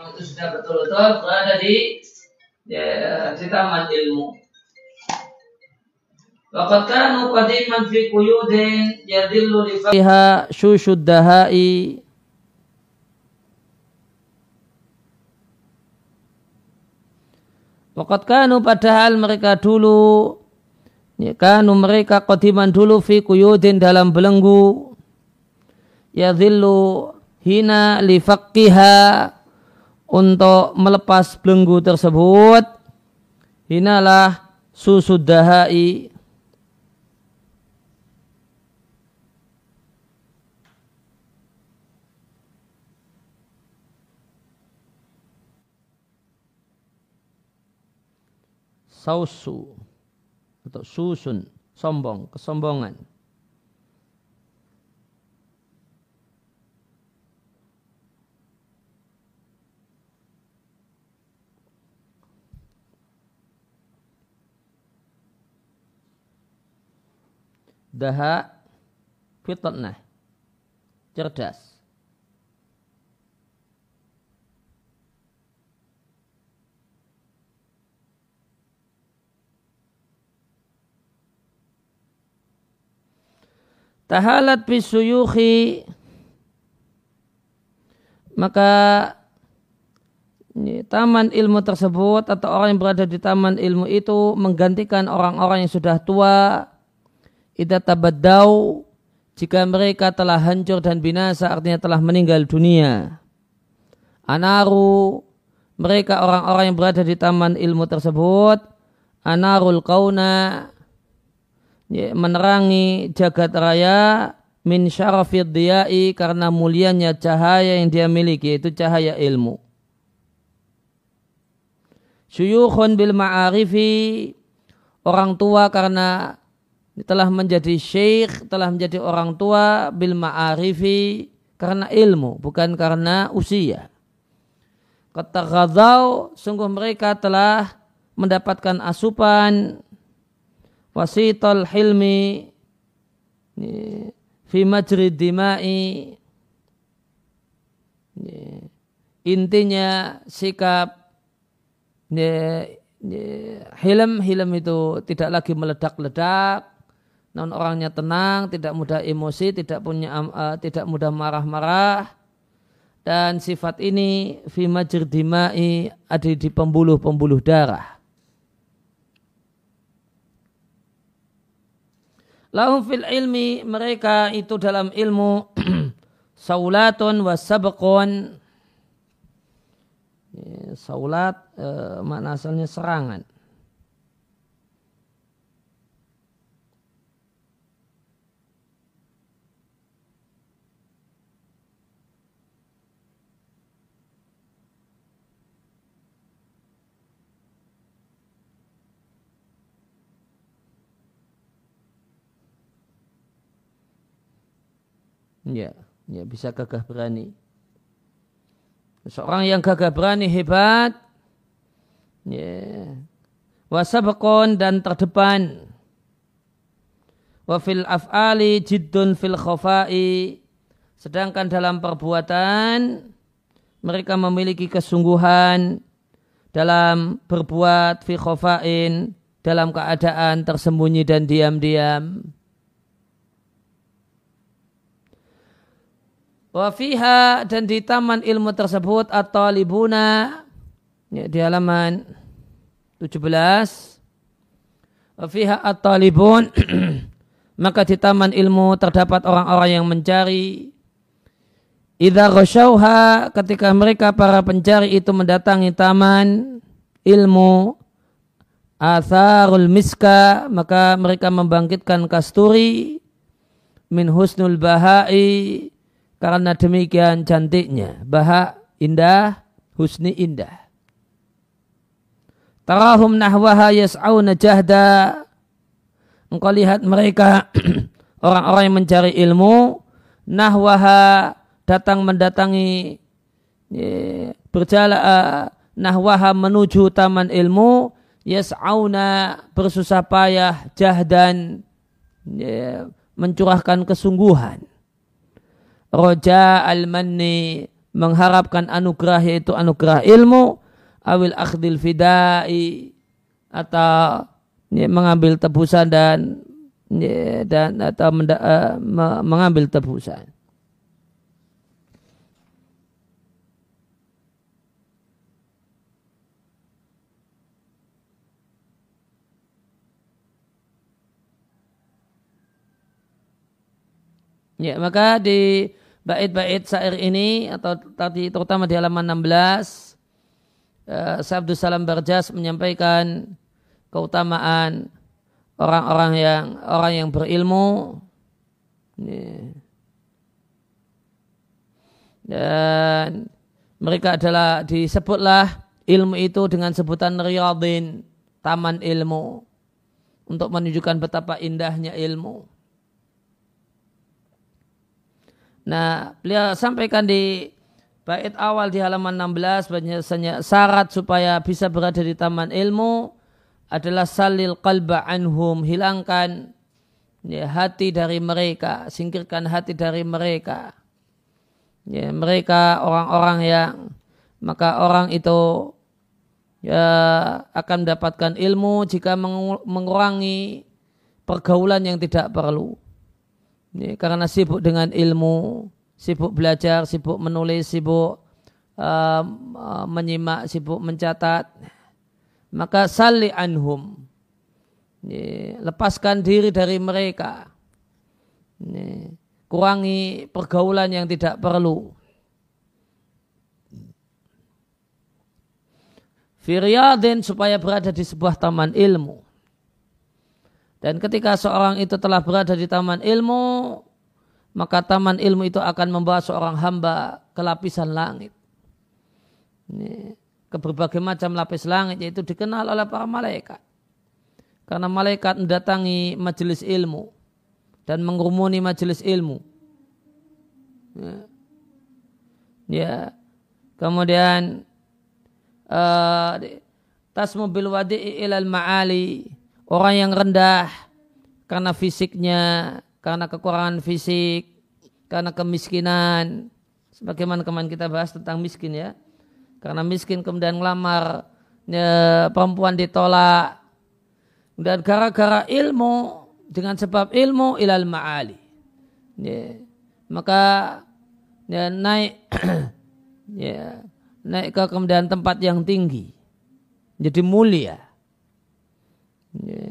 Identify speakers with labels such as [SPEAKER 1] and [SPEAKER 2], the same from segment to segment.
[SPEAKER 1] itu sudah betul-betul berada di ya, di taman ilmu. Waqad kanu qadiman fi quyudin yadillu li fiha syushud dahai. Waqad kanu padahal mereka dulu ya kanu mereka qadiman dulu fi quyudin dalam belenggu. Yadillu hina li faqqiha untuk melepas belenggu tersebut hinalah susu dahai. Sausu atau susun sombong kesombongan daha fitnah. Cerdas. Tahalat bisuyuhi maka taman ilmu tersebut atau orang yang berada di taman ilmu itu menggantikan orang-orang yang sudah tua Ida tabaddau jika mereka telah hancur dan binasa artinya telah meninggal dunia. Anaru mereka orang-orang yang berada di taman ilmu tersebut anarul kauna ya, menerangi jagat raya min syarafid diyai karena mulianya cahaya yang dia miliki yaitu cahaya ilmu. Syuyukhun bil ma'arifi orang tua karena telah menjadi syekh, telah menjadi orang tua bil ma'arifi karena ilmu, bukan karena usia. Kata Ghazal, sungguh mereka telah mendapatkan asupan wasitol hilmi fi majri dimai intinya sikap hilm hilm itu tidak lagi meledak-ledak non orangnya tenang, tidak mudah emosi, tidak punya uh, tidak mudah marah-marah. Dan sifat ini fi dimai ada di pembuluh-pembuluh darah. Lahum fil ilmi mereka itu dalam ilmu saulatun wa saulat eh, makna asalnya serangan Ya, ya bisa gagah berani. Seorang yang gagah berani hebat, ya, wasabakon dan terdepan. Wafil af'ali jiddun fil khafai. Sedangkan dalam perbuatan mereka memiliki kesungguhan dalam berbuat fi khafain dalam keadaan tersembunyi dan diam-diam. Wafiha dan di taman ilmu tersebut atau libuna ya, di halaman 17 Wafiha atau libun maka di taman ilmu terdapat orang-orang yang mencari. Idza ghasyauha ketika mereka para pencari itu mendatangi taman ilmu atharul miska maka mereka membangkitkan kasturi min husnul bahai karena demikian cantiknya, baha indah, husni indah. Tarahum nahwaha yas'auna jahda. Engkau lihat mereka orang-orang yang mencari ilmu, nahwaha datang mendatangi berjalan nahwaha menuju taman ilmu yas'auna bersusah payah jahdan mencurahkan kesungguhan roja al-manni mengharapkan anugerah yaitu anugerah ilmu awil akhdil fidai atau ya, mengambil tebusan dan ya, dan atau menda, uh, mengambil tebusan. Ya, maka di bait-bait syair ini atau tadi terutama di halaman 16 uh, Sabdu Salam Barjas menyampaikan keutamaan orang-orang yang orang yang berilmu. Dan mereka adalah disebutlah ilmu itu dengan sebutan riyadin taman ilmu untuk menunjukkan betapa indahnya ilmu Nah, beliau sampaikan di bait awal di halaman 16 bahwasanya syarat supaya bisa berada di taman ilmu adalah salil qalba anhum, hilangkan ya, hati dari mereka, singkirkan hati dari mereka. Ya, mereka orang-orang yang maka orang itu ya akan mendapatkan ilmu jika mengurangi pergaulan yang tidak perlu. Ini karena sibuk dengan ilmu, sibuk belajar, sibuk menulis, sibuk uh, menyimak, sibuk mencatat. Maka sali anhum. Ini, lepaskan diri dari mereka. Ini, kurangi pergaulan yang tidak perlu. Firyadin supaya berada di sebuah taman ilmu. Dan ketika seorang itu telah berada di taman ilmu, maka taman ilmu itu akan membawa seorang hamba ke lapisan langit. Ini, ke berbagai macam lapis langit yaitu dikenal oleh para malaikat. Karena malaikat mendatangi majelis ilmu dan mengurumuni majelis ilmu. Ya. ya. Kemudian uh, tasmu bil wadi'i ilal ma'ali Orang yang rendah karena fisiknya, karena kekurangan fisik, karena kemiskinan. Sebagaimana kemarin kita bahas tentang miskin ya. Karena miskin kemudian ngelamar ya, perempuan ditolak. Dan gara-gara ilmu, dengan sebab ilmu ilal ma'ali. Ya. Maka ya, naik ya, naik ke kemudian tempat yang tinggi. Jadi mulia. Ya,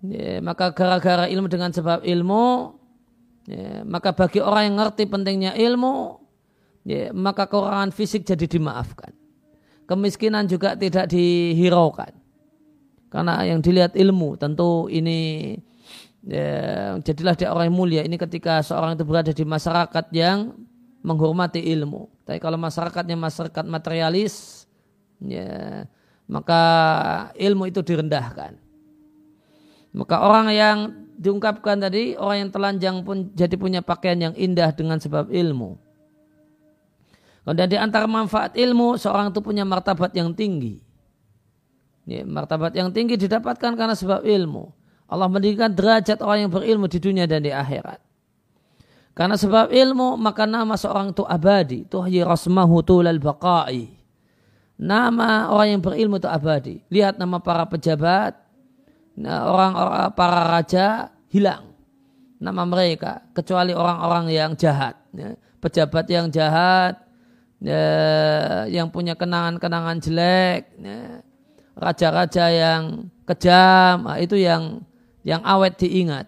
[SPEAKER 1] ya, maka gara-gara ilmu dengan sebab ilmu, ya, maka bagi orang yang ngerti pentingnya ilmu, ya, maka kekurangan fisik jadi dimaafkan. Kemiskinan juga tidak dihiraukan. Karena yang dilihat ilmu, tentu ini ya, jadilah dia orang yang mulia. Ini ketika seorang itu berada di masyarakat yang menghormati ilmu. Tapi kalau masyarakatnya masyarakat materialis, ya, maka ilmu itu direndahkan. Maka orang yang diungkapkan tadi, orang yang telanjang pun jadi punya pakaian yang indah dengan sebab ilmu. Kemudian di antara manfaat ilmu, seorang itu punya martabat yang tinggi. Ya, martabat yang tinggi didapatkan karena sebab ilmu. Allah mendirikan derajat orang yang berilmu di dunia dan di akhirat. Karena sebab ilmu, maka nama seorang itu abadi. Tuhyi rasmahu tulal baqai. Nama orang yang berilmu itu abadi. Lihat nama para pejabat, Nah, orang-orang para raja hilang nama mereka kecuali orang-orang yang jahat ya. pejabat yang jahat ya, yang punya kenangan-kenangan jelek ya. raja-raja yang kejam nah, itu yang yang awet diingat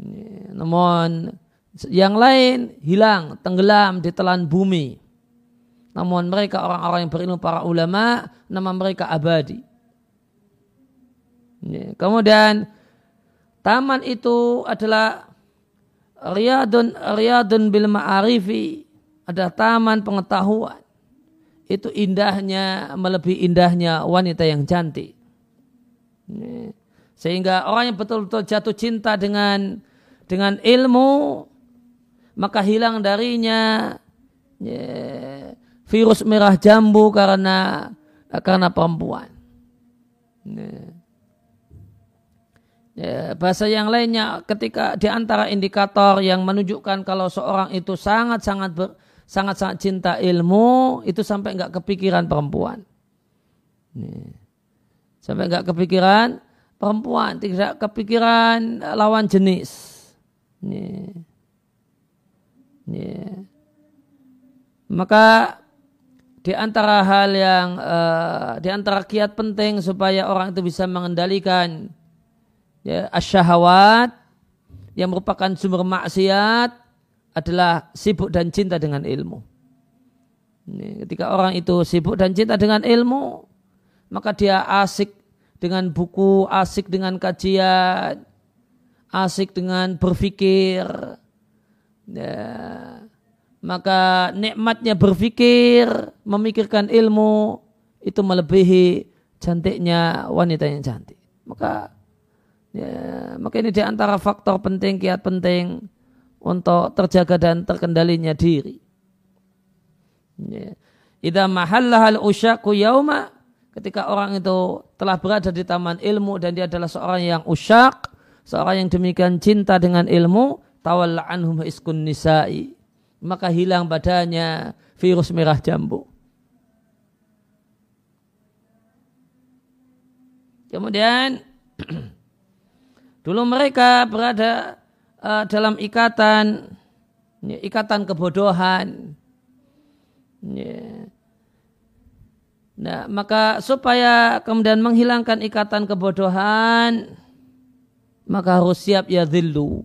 [SPEAKER 1] ya. namun yang lain hilang tenggelam di telan bumi namun mereka orang-orang yang berilmu para ulama nama mereka abadi kemudian taman itu adalah riyadun riyadun bil ma'arifi. Ada taman pengetahuan. Itu indahnya melebihi indahnya wanita yang cantik. Ya, sehingga orang yang betul-betul jatuh cinta dengan dengan ilmu maka hilang darinya. Ya, virus merah jambu karena karena perempuan. Ya, bahasa yang lainnya ketika di antara indikator yang menunjukkan kalau seorang itu sangat-sangat sangat-sangat cinta ilmu itu sampai nggak kepikiran perempuan. Sampai nggak kepikiran perempuan, tidak kepikiran lawan jenis. Nih. Nih. Maka di antara hal yang uh, di antara kiat penting supaya orang itu bisa mengendalikan ya, asyahawat yang merupakan sumber maksiat adalah sibuk dan cinta dengan ilmu. Ini, ketika orang itu sibuk dan cinta dengan ilmu, maka dia asik dengan buku, asik dengan kajian, asik dengan berpikir. Ya, maka nikmatnya berpikir, memikirkan ilmu itu melebihi cantiknya wanita yang cantik. Maka ya, maka ini di antara faktor penting, kiat penting untuk terjaga dan terkendalinya diri. Ya. Ida mahalla hal usyaku yauma ketika orang itu telah berada di taman ilmu dan dia adalah seorang yang usyak, seorang yang demikian cinta dengan ilmu, tawalla anhum iskun nisa'i maka hilang badannya virus merah jambu. Kemudian dulu mereka berada uh, dalam ikatan ya, ikatan kebodohan. Ya. Nah, maka supaya kemudian menghilangkan ikatan kebodohan, maka harus siap ya zillu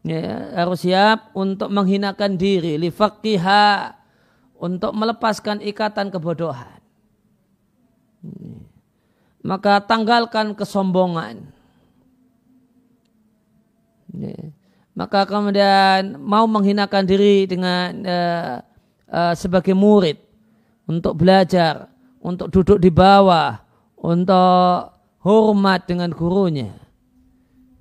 [SPEAKER 1] ya, harus siap untuk menghinakan diri lifaqiha untuk melepaskan ikatan kebodohan maka tanggalkan kesombongan ya. Maka kemudian mau menghinakan diri dengan uh, uh, sebagai murid untuk belajar untuk duduk di bawah untuk hormat dengan gurunya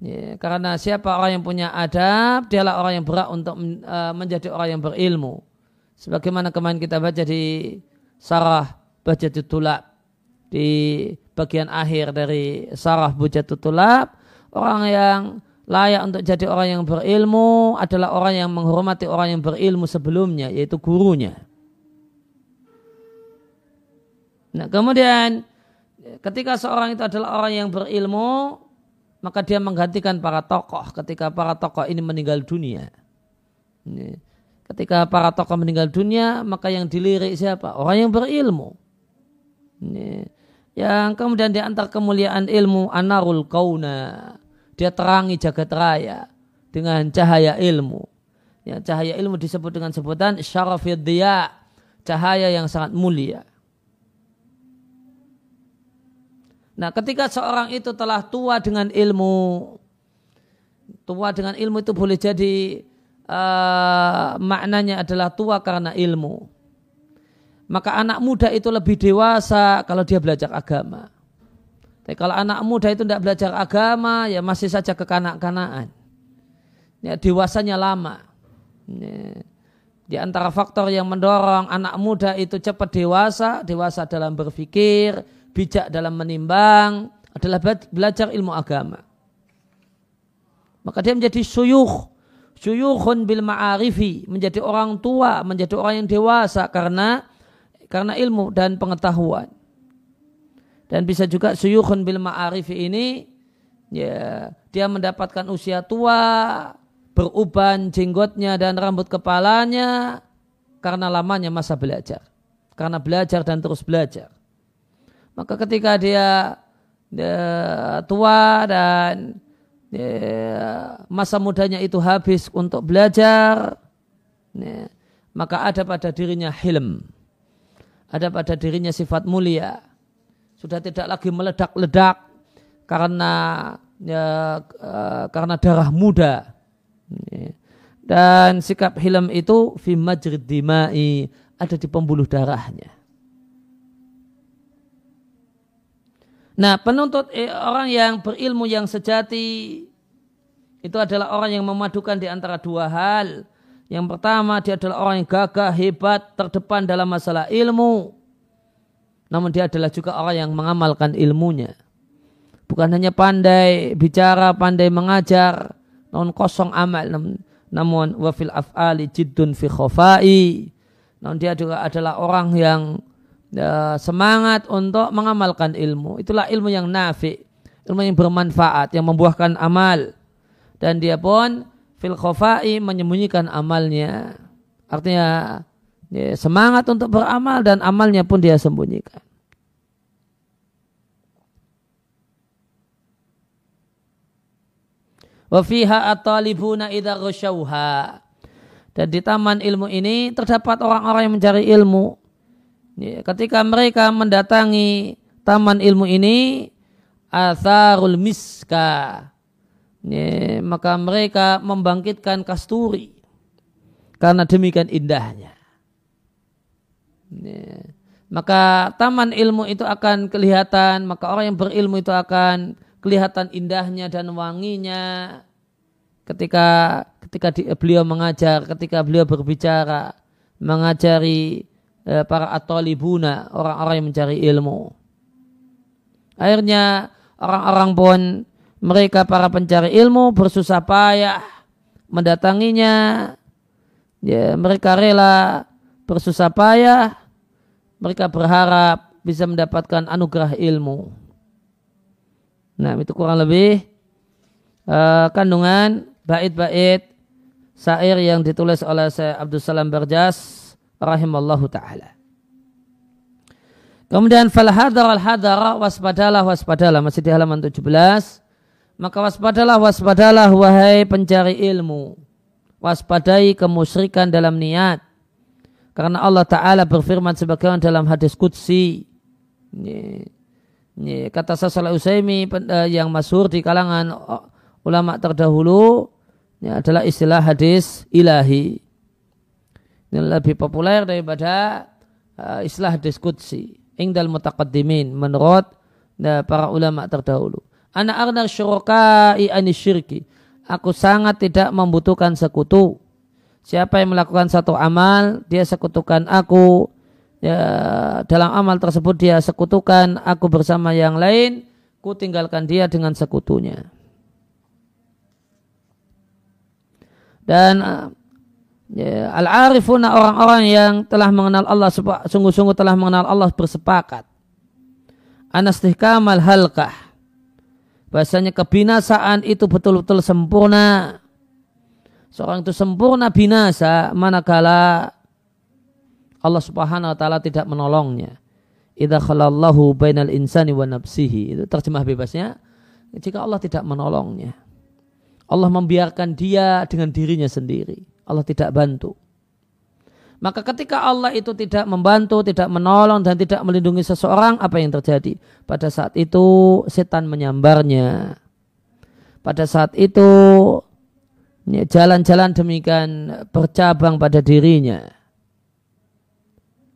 [SPEAKER 1] Ya, karena siapa orang yang punya adab, dialah orang yang berat untuk uh, menjadi orang yang berilmu. Sebagaimana kemarin kita baca di Sarah baca Tulab di bagian akhir dari Sarah baca Tulab, orang yang layak untuk jadi orang yang berilmu adalah orang yang menghormati orang yang berilmu sebelumnya, yaitu gurunya. Nah kemudian ketika seorang itu adalah orang yang berilmu, maka dia menggantikan para tokoh ketika para tokoh ini meninggal dunia. Ketika para tokoh meninggal dunia, maka yang dilirik siapa? Orang yang berilmu. Yang kemudian diantar kemuliaan ilmu anarul kauna. Dia terangi jagat raya dengan cahaya ilmu. Ya, cahaya ilmu disebut dengan sebutan syarafid dia, cahaya yang sangat mulia. Nah ketika seorang itu telah tua dengan ilmu, tua dengan ilmu itu boleh jadi uh, maknanya adalah tua karena ilmu. Maka anak muda itu lebih dewasa kalau dia belajar agama. Tapi kalau anak muda itu tidak belajar agama, ya masih saja kekanak-kanaan. Ya, dewasanya lama. Ya. Di antara faktor yang mendorong anak muda itu cepat dewasa, dewasa dalam berpikir, bijak dalam menimbang adalah belajar ilmu agama. Maka dia menjadi suyuh, suyuhun bil ma'arifi, menjadi orang tua, menjadi orang yang dewasa karena karena ilmu dan pengetahuan. Dan bisa juga suyuhun bil ma'arifi ini ya dia mendapatkan usia tua, beruban jenggotnya dan rambut kepalanya karena lamanya masa belajar. Karena belajar dan terus belajar. Maka ketika dia, dia tua dan dia, masa mudanya itu habis untuk belajar, ya, maka ada pada dirinya hilm. Ada pada dirinya sifat mulia. Sudah tidak lagi meledak-ledak karena ya, uh, karena darah muda. Dan sikap hilm itu fi majrid dimai ada di pembuluh darahnya. Nah, penuntut eh, orang yang berilmu yang sejati itu adalah orang yang memadukan di antara dua hal. Yang pertama, dia adalah orang yang gagah, hebat, terdepan dalam masalah ilmu. Namun dia adalah juga orang yang mengamalkan ilmunya. Bukan hanya pandai bicara, pandai mengajar, namun kosong amal. Namun, wafil af'ali jiddun fi khofai namun dia juga adalah orang yang ya, semangat untuk mengamalkan ilmu itulah ilmu yang nafi ilmu yang bermanfaat yang membuahkan amal dan dia pun fil khofai menyembunyikan amalnya artinya ya, semangat untuk beramal dan amalnya pun dia sembunyikan Wa fiha at-talibuna idza Dan di taman ilmu ini terdapat orang-orang yang mencari ilmu. Ketika mereka mendatangi taman ilmu ini, atharul miska. Maka mereka membangkitkan kasturi. Karena demikian indahnya. Maka taman ilmu itu akan kelihatan, maka orang yang berilmu itu akan kelihatan indahnya dan wanginya ketika ketika di, beliau mengajar, ketika beliau berbicara, mengajari eh, para atolibuna, orang-orang yang mencari ilmu. Akhirnya orang-orang pun mereka para pencari ilmu bersusah payah mendatanginya. Ya, mereka rela bersusah payah. Mereka berharap bisa mendapatkan anugerah ilmu. Nah, itu kurang lebih uh, kandungan bait-bait syair yang ditulis oleh Syekh Abdul Salam Barjas rahimallahu taala. Kemudian fal hadar al hadara waspadalah waspadalah masih di halaman 17. Maka waspadalah waspadalah wahai pencari ilmu. Waspadai kemusyrikan dalam niat. Karena Allah Ta'ala berfirman sebagaimana dalam hadis Qudsi. Ini, ini kata Sasal Usaimi eh, yang masyhur di kalangan ulama terdahulu ini adalah istilah hadis ilahi. Ini lebih populer daripada uh, istilah hadis kudsi. Ingdal mutaqaddimin menurut uh, para ulama terdahulu. Anak arnar syurukai syirki. Aku sangat tidak membutuhkan sekutu. Siapa yang melakukan satu amal, dia sekutukan aku. Ya dalam amal tersebut dia sekutukan aku bersama yang lain ku tinggalkan dia dengan sekutunya. Dan ya, al-arifuna orang-orang yang telah mengenal Allah sungguh-sungguh telah mengenal Allah bersepakat. Anastihkamal halkah bahasanya kebinasaan itu betul-betul sempurna seorang itu sempurna binasa manakala Allah Subhanahu wa taala tidak menolongnya. Idza khalallahu bainal insani wa nafsihi. Itu terjemah bebasnya jika Allah tidak menolongnya. Allah membiarkan dia dengan dirinya sendiri. Allah tidak bantu. Maka ketika Allah itu tidak membantu, tidak menolong dan tidak melindungi seseorang, apa yang terjadi? Pada saat itu setan menyambarnya. Pada saat itu jalan-jalan demikian bercabang pada dirinya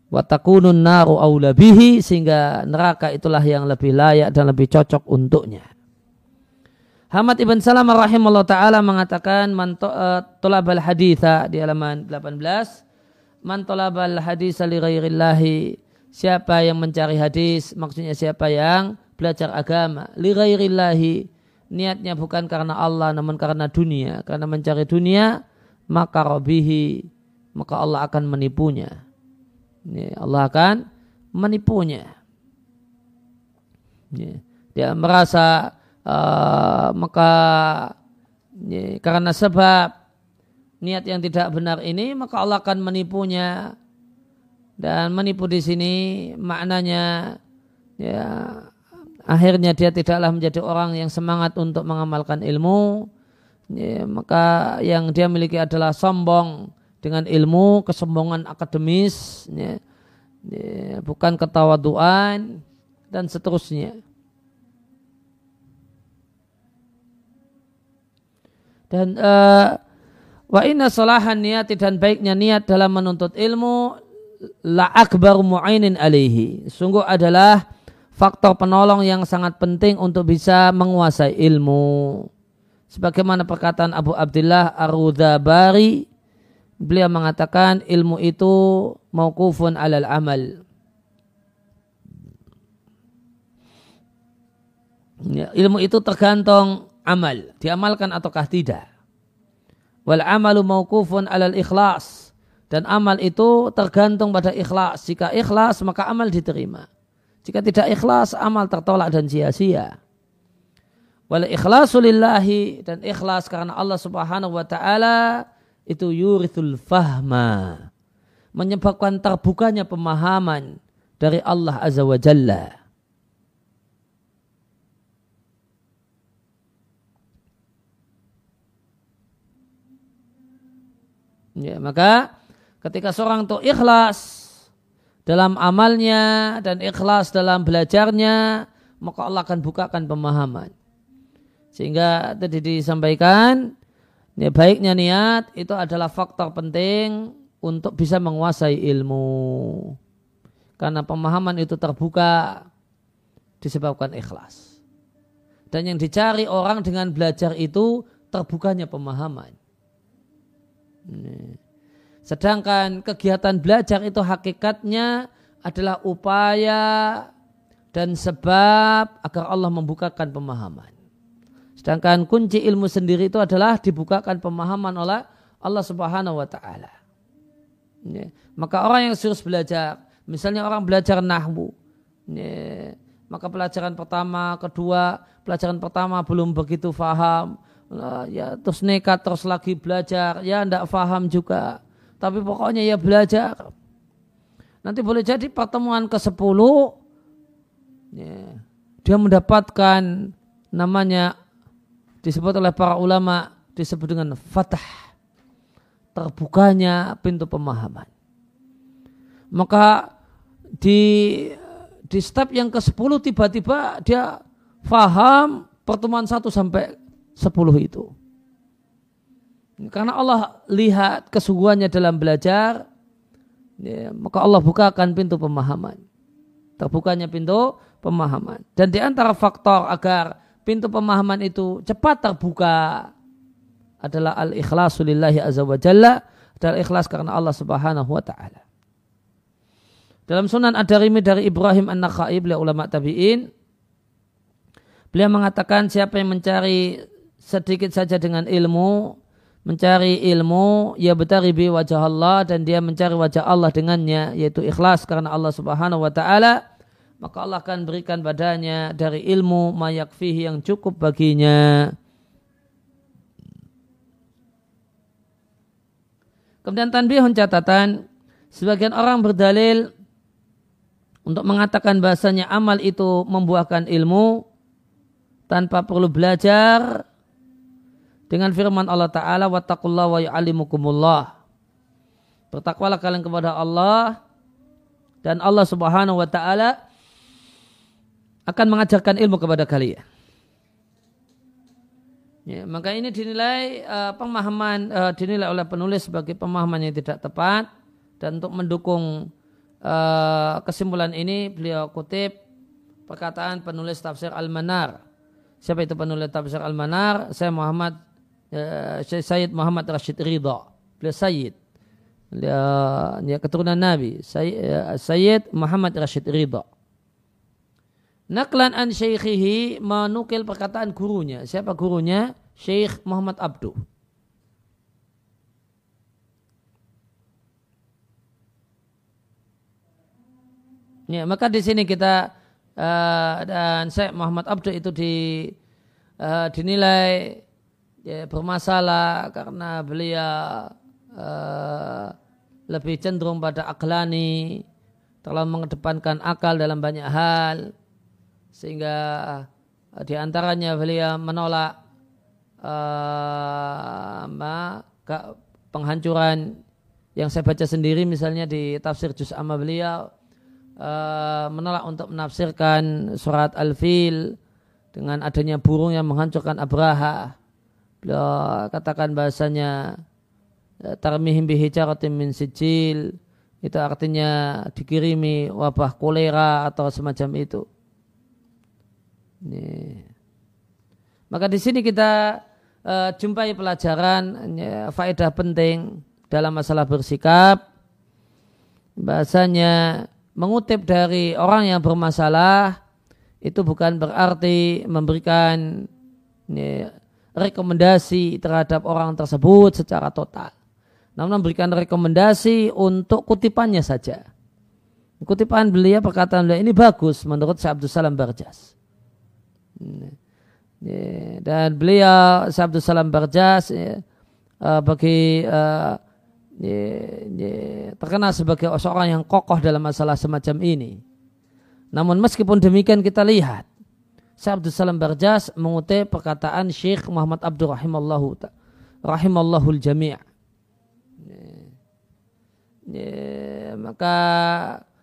[SPEAKER 1] watakunun naru aula bihi sehingga neraka itulah yang lebih layak dan lebih cocok untuknya. Hamad ibn Salam rahimahullah taala mengatakan man uh, tulabal haditha di halaman 18 man tulabal haditha li ghairillahi siapa yang mencari hadis maksudnya siapa yang belajar agama li ghairillahi niatnya bukan karena Allah namun karena dunia. Karena mencari dunia maka robihi maka Allah akan menipunya. Allah akan menipunya. Dia merasa uh, maka karena sebab niat yang tidak benar ini maka Allah akan menipunya. Dan menipu di sini maknanya ya akhirnya dia tidaklah menjadi orang yang semangat untuk mengamalkan ilmu ya, maka yang dia miliki adalah sombong dengan ilmu, kesombongan akademis, ya, ya, bukan ketawaduan dan seterusnya. Dan uh, wa inna salahan niat dan baiknya niat dalam menuntut ilmu la akbar mu'ainin alaihi. Sungguh adalah faktor penolong yang sangat penting untuk bisa menguasai ilmu. Sebagaimana perkataan Abu Abdullah Ar-Rudabari beliau mengatakan ilmu itu mauqufun alal amal. Ya, ilmu itu tergantung amal, diamalkan ataukah tidak. Wal amalu mauqufun alal ikhlas. Dan amal itu tergantung pada ikhlas. Jika ikhlas maka amal diterima. Jika tidak ikhlas amal tertolak dan sia-sia. Wal ikhlasu lillahi dan ikhlas karena Allah Subhanahu wa taala itu yurithul fahma. Menyebabkan terbukanya pemahaman dari Allah Azza wa Jalla. Ya, maka ketika seorang itu ikhlas dalam amalnya dan ikhlas dalam belajarnya, maka Allah akan bukakan pemahaman. Sehingga tadi disampaikan, ya, baiknya niat itu adalah faktor penting untuk bisa menguasai ilmu. Karena pemahaman itu terbuka disebabkan ikhlas. Dan yang dicari orang dengan belajar itu terbukanya pemahaman. Sedangkan kegiatan belajar itu hakikatnya adalah upaya dan sebab agar Allah membukakan pemahaman. Sedangkan kunci ilmu sendiri itu adalah dibukakan pemahaman oleh Allah Subhanahu wa taala. Maka orang yang serius belajar, misalnya orang belajar nahwu, maka pelajaran pertama, kedua, pelajaran pertama belum begitu faham, ya terus nekat terus lagi belajar ya ndak faham juga tapi pokoknya ya belajar. Nanti boleh jadi pertemuan ke sepuluh ya, dia mendapatkan namanya disebut oleh para ulama disebut dengan fatah terbukanya pintu pemahaman. Maka di di step yang ke sepuluh tiba-tiba dia faham pertemuan satu sampai sepuluh itu. Karena Allah lihat kesungguhannya dalam belajar, ya, maka Allah bukakan pintu pemahaman. Terbukanya pintu pemahaman. Dan di antara faktor agar pintu pemahaman itu cepat terbuka adalah al-ikhlasu lillahi azza wa jalla, adalah ikhlas karena Allah subhanahu wa ta'ala. Dalam sunan ad-darimi dari Ibrahim an-Nakhai, beliau ulama tabi'in, beliau mengatakan siapa yang mencari sedikit saja dengan ilmu, mencari ilmu, ya betaribi wajah Allah dan dia mencari wajah Allah dengannya, yaitu ikhlas karena Allah subhanahu wa ta'ala, maka Allah akan berikan badannya dari ilmu mayakfihi yang cukup baginya. Kemudian tanbihun catatan, sebagian orang berdalil untuk mengatakan bahasanya amal itu membuahkan ilmu tanpa perlu belajar dengan firman Allah Ta'ala wattaqullah wa ya'alimukumullah bertakwalah kalian kepada Allah dan Allah Subhanahu wa taala akan mengajarkan ilmu kepada kalian. Ya, maka ini dinilai uh, pemahaman uh, dinilai oleh penulis sebagai pemahaman yang tidak tepat dan untuk mendukung uh, kesimpulan ini beliau kutip perkataan penulis tafsir Al-Manar. Siapa itu penulis tafsir Al-Manar? Saya Muhammad uh, Sayyid Muhammad Rashid Ridha. Beliau Sayyid. Dia, dia keturunan Nabi. Sayyid Muhammad Rashid Ridha. Naklan an syekhihi menukil perkataan gurunya. Siapa gurunya? Syekh Muhammad Abdu. Ya, maka di sini kita uh, dan Syekh Muhammad Abdu itu di uh, dinilai ya, bermasalah karena beliau uh, lebih cenderung pada aklani, terlalu mengedepankan akal dalam banyak hal, sehingga uh, di antaranya beliau menolak uh, penghancuran yang saya baca sendiri misalnya di tafsir Juz Amma beliau uh, menolak untuk menafsirkan surat Al-Fil dengan adanya burung yang menghancurkan Abraha beliau katakan bahasanya ya, tarmihim bihijaratin min sijil itu artinya dikirimi wabah kolera atau semacam itu. Ini. Maka di sini kita uh, jumpai pelajaran ya, faedah penting dalam masalah bersikap. Bahasanya mengutip dari orang yang bermasalah itu bukan berarti memberikan ya, rekomendasi terhadap orang tersebut secara total. Namun memberikan rekomendasi untuk kutipannya saja. Kutipan beliau perkataan beliau ini bagus menurut Syekh Abdul Salam Barjas. Dan beliau Syekh Abdul Salam Barjas uh, bagi ya, terkenal sebagai seorang yang kokoh dalam masalah semacam ini. Namun meskipun demikian kita lihat Syekh Abdul Salam Barjas mengutip perkataan Syekh Muhammad Abdul Rahimallahu Rahimallahul Jami' ya, maka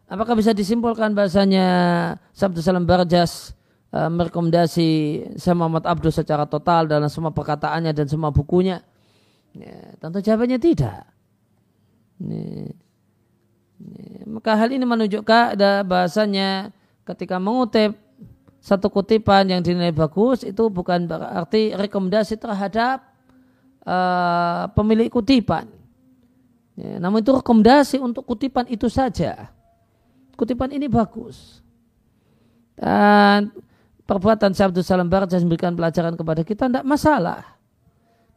[SPEAKER 1] apakah bisa disimpulkan bahasanya Syekh Salam Barjas uh, merekomendasi Syekh Muhammad Abdul secara total dalam semua perkataannya dan semua bukunya? Ya, tentu jawabannya tidak. Ya, maka hal ini menunjukkan ada bahasanya ketika mengutip satu kutipan yang dinilai bagus itu bukan berarti rekomendasi terhadap uh, pemilik kutipan. Ya, namun itu rekomendasi untuk kutipan itu saja. Kutipan ini bagus. Dan perbuatan Syabdu Salam Barat memberikan pelajaran kepada kita tidak masalah.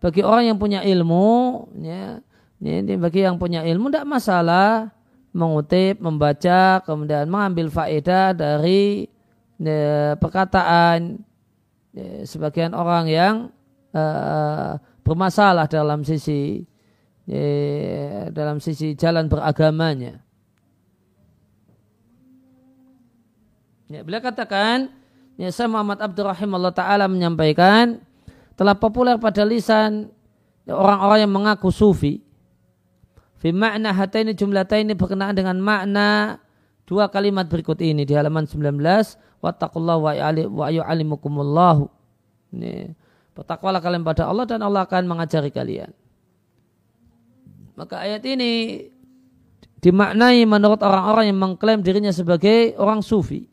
[SPEAKER 1] Bagi orang yang punya ilmu, ya, ini bagi yang punya ilmu tidak masalah mengutip, membaca, kemudian mengambil faedah dari ya, perkataan ya, sebagian orang yang uh, bermasalah dalam sisi ya, dalam sisi jalan beragamanya. Ya, beliau katakan, ya, saya Muhammad Abdurrahim Allah Ta'ala menyampaikan, telah populer pada lisan orang-orang yang mengaku sufi. Fi makna jumlah ini berkenaan dengan makna dua kalimat berikut ini di halaman 19 wattaqullah wa yu'allimukumullahu. Ini bertakwalah kalian pada Allah dan Allah akan mengajari kalian. Maka ayat ini dimaknai menurut orang-orang yang mengklaim dirinya sebagai orang sufi.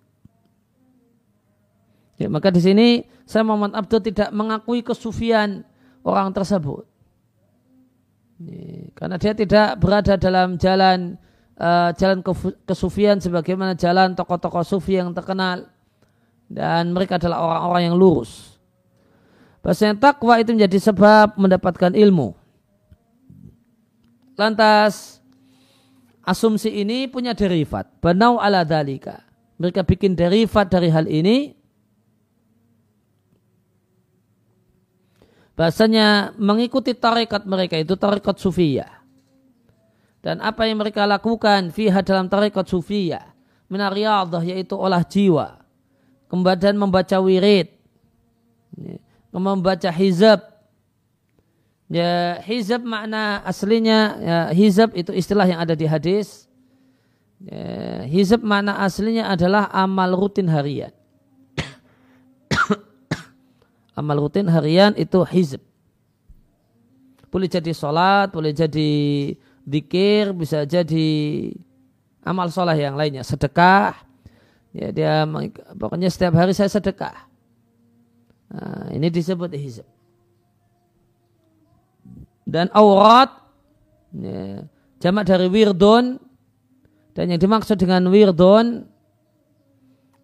[SPEAKER 1] Ya, maka di sini saya Muhammad Abdul tidak mengakui kesufian orang tersebut. Ya, karena dia tidak berada dalam jalan uh, jalan kesufian sebagaimana jalan tokoh-tokoh sufi yang terkenal dan mereka adalah orang-orang yang lurus. Bahasanya takwa itu menjadi sebab mendapatkan ilmu. Lantas asumsi ini punya derivat. Banau ala dalika. Mereka bikin derivat dari hal ini. Bahasanya mengikuti tarekat mereka itu tarekat sufiyah dan apa yang mereka lakukan fiha dalam tarekat sufiyah minariyadhah yaitu olah jiwa kemudian membaca wirid membaca hizab. Ya hizab makna aslinya ya, hizab itu istilah yang ada di hadis. Ya, hizab makna aslinya adalah amal rutin harian. Amal rutin harian itu hizab. Boleh jadi sholat boleh jadi dikir bisa jadi amal soleh yang lainnya. Sedekah ya dia pokoknya setiap hari saya sedekah. Nah, ini disebut hizab. Dan aurat ya, jamak dari wirdon dan yang dimaksud dengan wirdon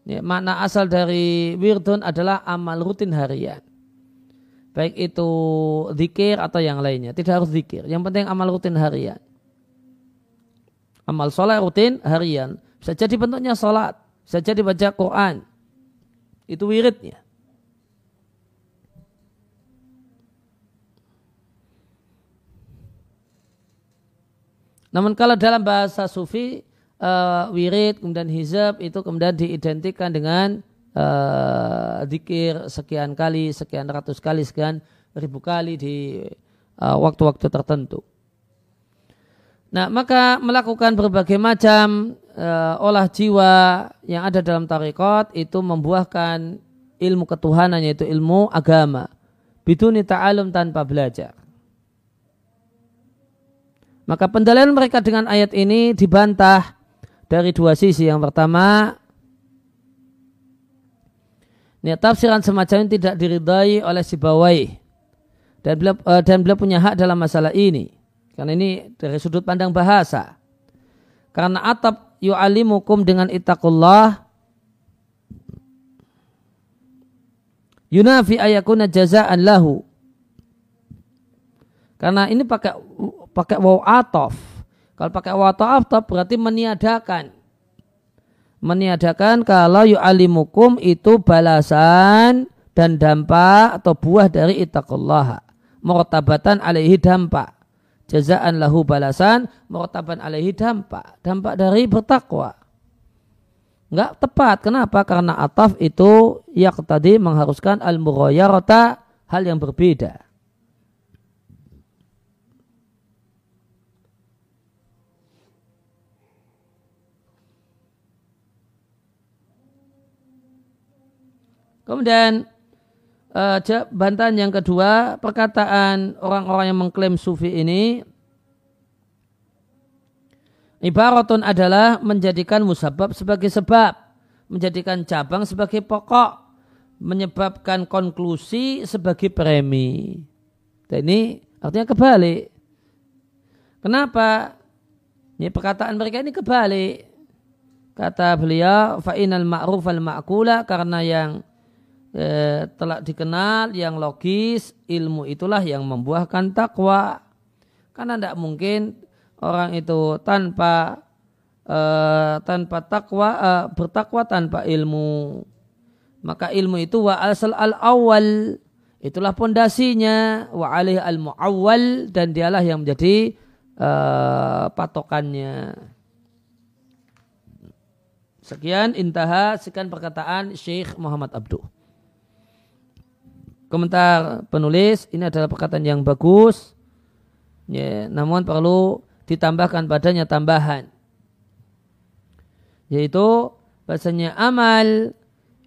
[SPEAKER 1] ya, makna asal dari wirdon adalah amal rutin harian. Baik itu zikir atau yang lainnya. Tidak harus zikir yang penting amal rutin harian Amal sholat rutin harian. Bisa jadi bentuknya sholat. Bisa jadi baca Quran. Itu wiridnya. Namun kalau dalam bahasa sufi, uh, wirid kemudian hizab itu kemudian diidentikan dengan uh, dikir sekian kali, sekian ratus kali, sekian ribu kali di eh, waktu-waktu uh, tertentu. Nah, maka melakukan berbagai macam uh, olah jiwa yang ada dalam tarekat itu membuahkan ilmu ketuhanan yaitu ilmu agama. Biduni ta'alum tanpa belajar. Maka pendalilan mereka dengan ayat ini dibantah dari dua sisi. Yang pertama, niat tafsiran semacam ini tidak diridai oleh si bawai dan beliau, uh, dan beliau punya hak dalam masalah ini. Karena ini dari sudut pandang bahasa. Karena atap yu'alimukum dengan itakullah yunafi ayakuna jaza'an lahu Karena ini pakai pakai waw atof. Kalau pakai waw atof berarti meniadakan. Meniadakan kalau yu'alimukum itu balasan dan dampak atau buah dari itakullah. Murtabatan alaihi dampak. Jazaan lahu balasan, murtaban alaihi dampak. Dampak dari bertakwa. Enggak tepat. Kenapa? Karena ataf itu yang tadi mengharuskan al-mughayyarata hal yang berbeda. Kemudian uh, bantahan yang kedua, perkataan orang-orang yang mengklaim sufi ini Ibaratun adalah menjadikan musabab sebagai sebab, menjadikan cabang sebagai pokok, menyebabkan konklusi sebagai premi. Dan ini artinya kebalik. Kenapa? Ini perkataan mereka ini kebalik. Kata beliau, fa'inal ma'ruf al ma'kula karena yang eh, telah dikenal, yang logis, ilmu itulah yang membuahkan takwa. Karena tidak mungkin orang itu tanpa uh, tanpa takwa uh, bertakwa tanpa ilmu. Maka ilmu itu wa asal al awal. Itulah pondasinya. Wa alih al muawwal. Dan dialah yang menjadi uh, patokannya. Sekian intaha. Sekian perkataan Syekh Muhammad Abduh komentar penulis ini adalah perkataan yang bagus ya, namun perlu ditambahkan padanya tambahan. Yaitu bahasanya amal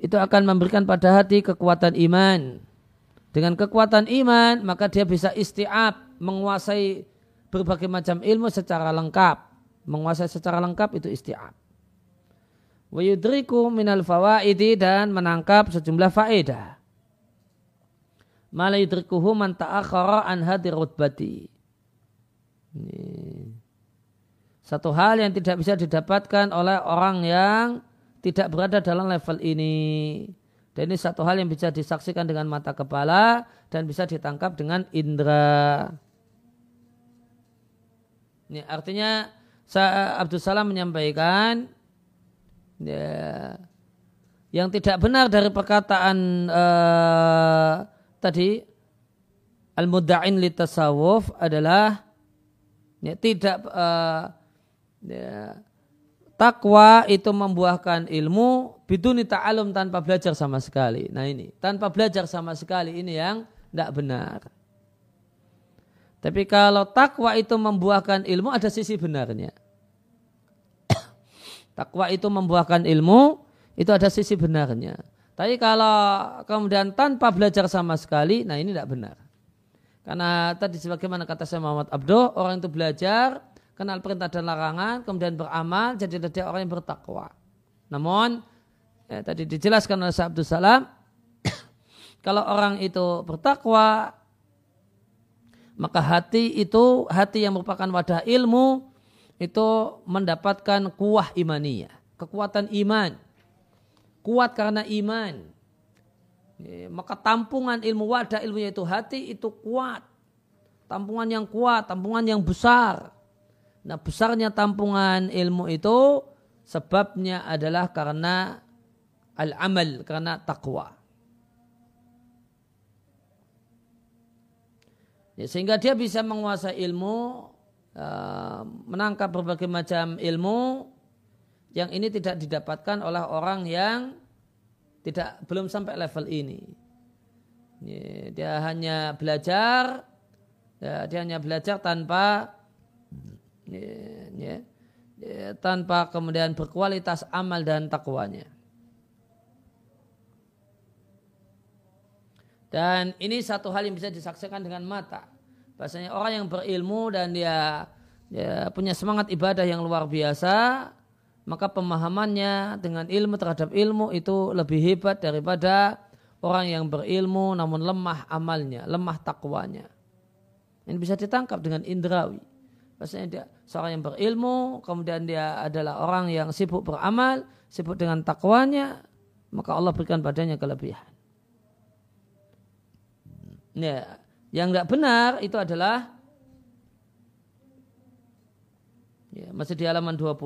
[SPEAKER 1] itu akan memberikan pada hati kekuatan iman. Dengan kekuatan iman maka dia bisa istiab menguasai berbagai macam ilmu secara lengkap. Menguasai secara lengkap itu istiab. Wa yudriku minal fawaidi dan menangkap sejumlah faedah. Mala yudrikuhu man ta'akhara an hadir rutbati ini. Satu hal yang tidak bisa didapatkan oleh orang yang tidak berada dalam level ini. Dan ini satu hal yang bisa disaksikan dengan mata kepala dan bisa ditangkap dengan indera. Ini artinya Abdul Salam menyampaikan ya, yang tidak benar dari perkataan uh, tadi al-mudda'in li tasawuf adalah ya, tidak uh, ya, takwa itu membuahkan ilmu biduni ta'alum tanpa belajar sama sekali. Nah ini, tanpa belajar sama sekali ini yang tidak benar. Tapi kalau takwa itu membuahkan ilmu ada sisi benarnya. takwa itu membuahkan ilmu itu ada sisi benarnya. Tapi kalau kemudian tanpa belajar sama sekali, nah ini tidak benar. Karena tadi sebagaimana kata saya Muhammad Abdo, orang itu belajar, kenal perintah dan larangan, kemudian beramal, jadi dia orang yang bertakwa. Namun, ya, tadi dijelaskan oleh Abdul Salam, kalau orang itu bertakwa, maka hati itu, hati yang merupakan wadah ilmu, itu mendapatkan kuah imaniyah, kekuatan iman. Kuat karena iman. Ya, maka tampungan ilmu wadah ilmunya itu hati itu kuat. Tampungan yang kuat, tampungan yang besar. Nah besarnya tampungan ilmu itu sebabnya adalah karena al-amal, karena takwa. Ya, sehingga dia bisa menguasai ilmu, uh, menangkap berbagai macam ilmu yang ini tidak didapatkan oleh orang yang tidak belum sampai level ini. Dia hanya belajar, ya, dia hanya belajar tanpa tanpa kemudian berkualitas amal dan takwanya. Dan ini satu hal yang bisa disaksikan dengan mata. Bahasanya orang yang berilmu dan dia, dia punya semangat ibadah yang luar biasa, maka pemahamannya dengan ilmu terhadap ilmu itu lebih hebat daripada orang yang berilmu namun lemah amalnya, lemah takwanya. Ini bisa ditangkap dengan indrawi. Maksudnya dia seorang yang berilmu, kemudian dia adalah orang yang sibuk beramal, sibuk dengan takwanya, maka Allah berikan padanya kelebihan. Ya, yang tidak benar itu adalah Masih di halaman 20.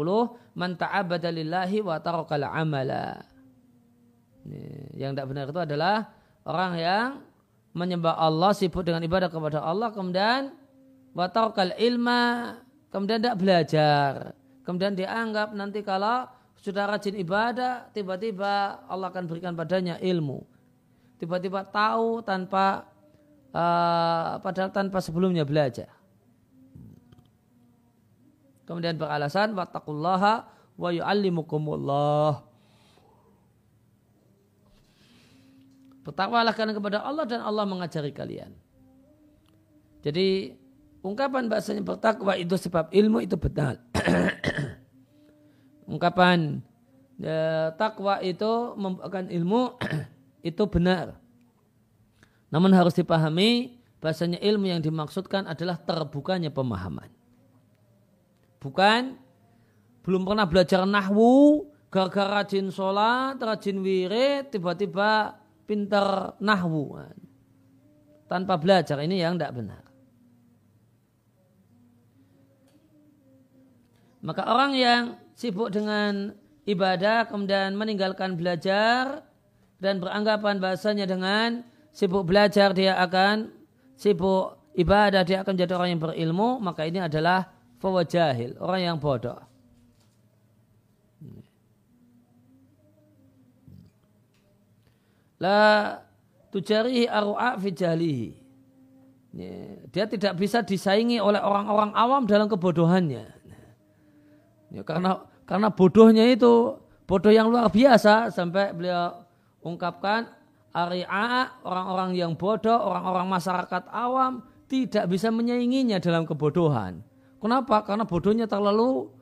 [SPEAKER 1] Man ta'abada lillahi wa tarakal amala. Yang tidak benar itu adalah orang yang menyembah Allah, sibuk dengan ibadah kepada Allah, kemudian wa tarakal ilma, kemudian tidak belajar. Kemudian dianggap nanti kalau sudah rajin ibadah, tiba-tiba Allah akan berikan padanya ilmu. Tiba-tiba tahu tanpa uh, padahal tanpa sebelumnya belajar. Kemudian beralasan wattaqullaha wa yu'allimukumullah. Bertakwalah kalian kepada Allah dan Allah mengajari kalian. Jadi ungkapan bahasanya bertakwa itu sebab ilmu itu benar. ungkapan ya, takwa itu membuahkan ilmu itu benar. Namun harus dipahami bahasanya ilmu yang dimaksudkan adalah terbukanya pemahaman. Bukan belum pernah belajar nahwu, gara-gara rajin sholat, rajin wirid, tiba-tiba pintar nahwu. Tanpa belajar, ini yang tidak benar. Maka orang yang sibuk dengan ibadah kemudian meninggalkan belajar dan beranggapan bahasanya dengan sibuk belajar dia akan sibuk ibadah dia akan jadi orang yang berilmu maka ini adalah fawa jahil, orang yang bodoh. La tujarihi arwa'a fi jahlihi. Dia tidak bisa disaingi oleh orang-orang awam dalam kebodohannya. Ya, karena karena bodohnya itu bodoh yang luar biasa sampai beliau ungkapkan ari'a orang-orang yang bodoh, orang-orang masyarakat awam tidak bisa menyainginya dalam kebodohan. Kenapa? Karena bodohnya terlalu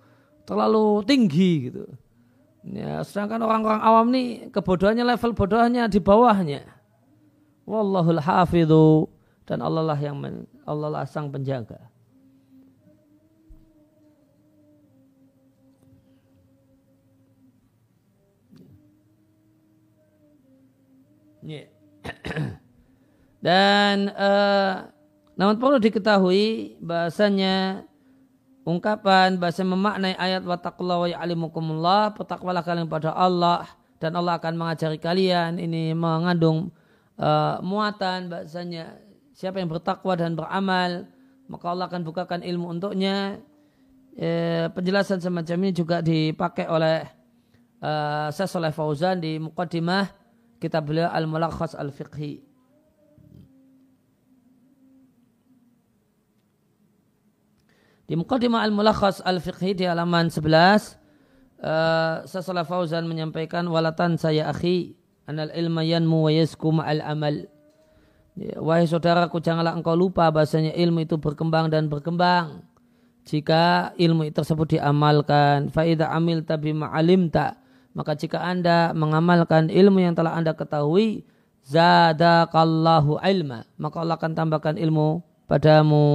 [SPEAKER 1] terlalu tinggi gitu. Ya, sedangkan orang-orang awam nih kebodohannya level bodohnya di bawahnya. Wallahul hafidhu dan Allah lah yang men, Allah lah sang penjaga. Yeah. Dan uh, namun perlu diketahui bahasanya ungkapan bahasa memaknai ayat wa taqwa wa ya'limukumullah bertakwalah kalian pada Allah dan Allah akan mengajari kalian. Ini mengandung uh, muatan bahasanya. Siapa yang bertakwa dan beramal maka Allah akan bukakan ilmu untuknya. E, penjelasan semacam ini juga dipakai oleh uh, Syekh Fauzan di muqaddimah kitab beliau Al-Mulakhas Al-Fiqhi Di Muqaddimah Al-Mulakhas Al-Fiqhi di halaman 11 uh, Sasalah Fauzan menyampaikan walatan saya akhi anal ilma yanmu wa yasku ma'al amal. Ya, Wahai saudaraku janganlah engkau lupa bahasanya ilmu itu berkembang dan berkembang. Jika ilmu tersebut diamalkan faida amil tabi ma'alim tak maka jika anda mengamalkan ilmu yang telah anda ketahui zadakallahu ilma. Maka Allah akan tambahkan ilmu padamu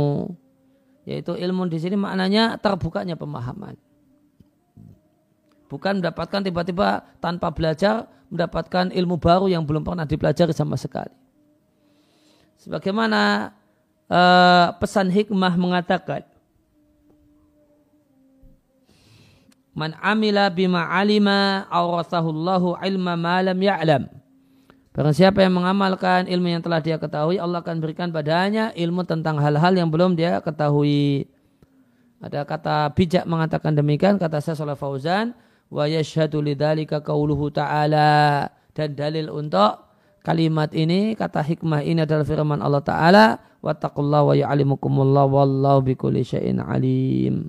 [SPEAKER 1] yaitu ilmu di sini maknanya terbukanya pemahaman. Bukan mendapatkan tiba-tiba tanpa belajar mendapatkan ilmu baru yang belum pernah dipelajari sama sekali. Sebagaimana uh, pesan hikmah mengatakan, Man amila bima alima awrasahullahu ilma ma lam ya'lam. Barang siapa yang mengamalkan ilmu yang telah dia ketahui, Allah akan berikan padanya ilmu tentang hal-hal yang belum dia ketahui. Ada kata bijak mengatakan demikian, kata saya Salah Fauzan, wa yashhadu lidzalika qauluhu ta'ala dan dalil untuk kalimat ini, kata hikmah ini adalah firman Allah Ta'ala, wattaqullaha wa ya'limukumullah wallahu bikulli syai'in alim.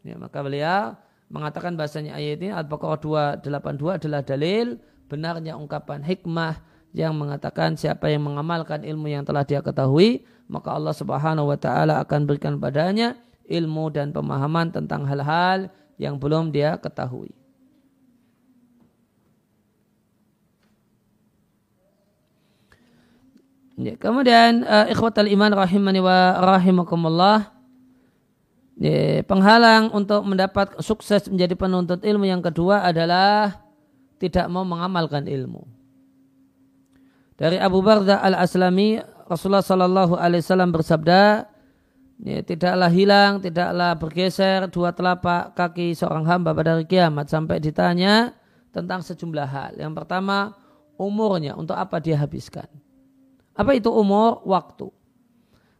[SPEAKER 1] Ya, maka beliau mengatakan bahasanya ayat ini Al-Baqarah 282 adalah dalil benarnya ungkapan hikmah yang mengatakan siapa yang mengamalkan ilmu yang telah dia ketahui maka Allah Subhanahu wa taala akan berikan padanya ilmu dan pemahaman tentang hal-hal yang belum dia ketahui. Ya, kemudian uh, ikhwatal iman rahimani wa rahimakumullah ya, penghalang untuk mendapat sukses menjadi penuntut ilmu yang kedua adalah tidak mau mengamalkan ilmu. Dari Abu Barda al-Aslami, Rasulullah Sallallahu Alaihi Wasallam bersabda, ya, tidaklah hilang, tidaklah bergeser dua telapak kaki seorang hamba pada hari kiamat sampai ditanya tentang sejumlah hal. Yang pertama, umurnya untuk apa dia habiskan. Apa itu umur? Waktu.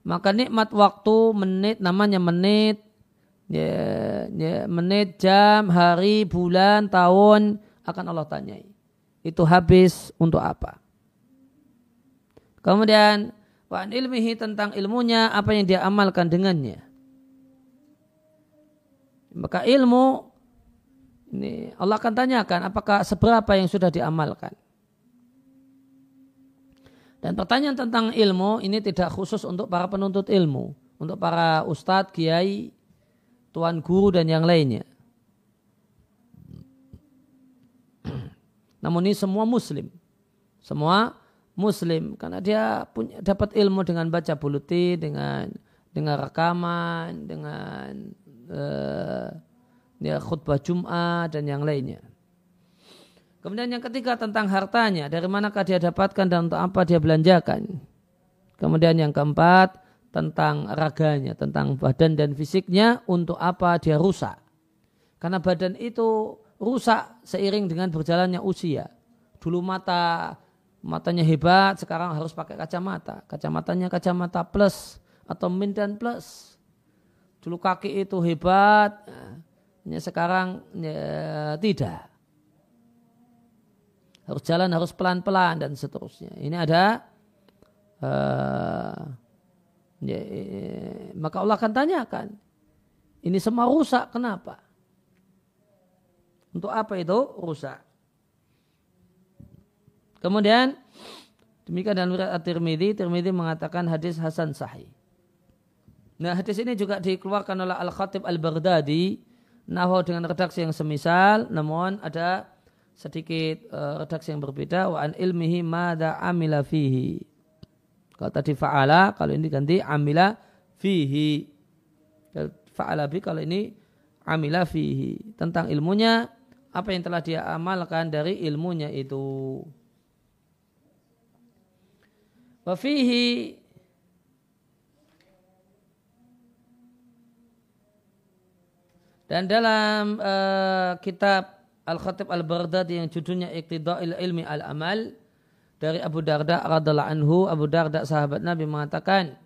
[SPEAKER 1] Maka nikmat waktu, menit, namanya menit, ya, ya, menit, jam, hari, bulan, tahun, akan Allah tanyai. Itu habis untuk apa? Kemudian Wa ilmihi tentang ilmunya apa yang dia amalkan dengannya. Maka ilmu ini Allah akan tanyakan apakah seberapa yang sudah diamalkan. Dan pertanyaan tentang ilmu ini tidak khusus untuk para penuntut ilmu, untuk para ustadz, kiai, tuan guru dan yang lainnya. Namun ini semua muslim. Semua muslim karena dia punya dapat ilmu dengan baca buluti dengan dengan rekaman dengan uh, ya khutbah Jumat dan yang lainnya. Kemudian yang ketiga tentang hartanya, dari manakah dia dapatkan dan untuk apa dia belanjakan. Kemudian yang keempat tentang raganya, tentang badan dan fisiknya, untuk apa dia rusak. Karena badan itu rusak seiring dengan berjalannya usia. Dulu mata matanya hebat, sekarang harus pakai kacamata. Kacamatanya kacamata plus atau min dan plus. Dulu kaki itu hebat, ya, sekarang ya, tidak. Harus jalan harus pelan-pelan dan seterusnya. Ini ada uh, ya, maka Allah akan tanyakan. Ini semua rusak, kenapa? Untuk apa itu rusak? Kemudian demikian dalam riwayat At-Tirmidzi, Tirmidzi mengatakan hadis hasan sahih. Nah, hadis ini juga dikeluarkan oleh Al-Khatib Al-Baghdadi nahwu dengan redaksi yang semisal, namun ada sedikit uh, redaksi yang berbeda wa ilmihi mada amila fihi. Kalau tadi fa'ala, kalau ini ganti amila fihi. Fa'ala bi kalau ini amila fihi. Tentang ilmunya, apa yang telah dia amalkan dari ilmunya itu. Wafihi dan dalam uh, kitab Al-Khatib Al-Baghdadi yang judulnya Iqtida'il Ilmi Al-Amal dari Abu Darda radhiallahu anhu, Abu Darda sahabat Nabi mengatakan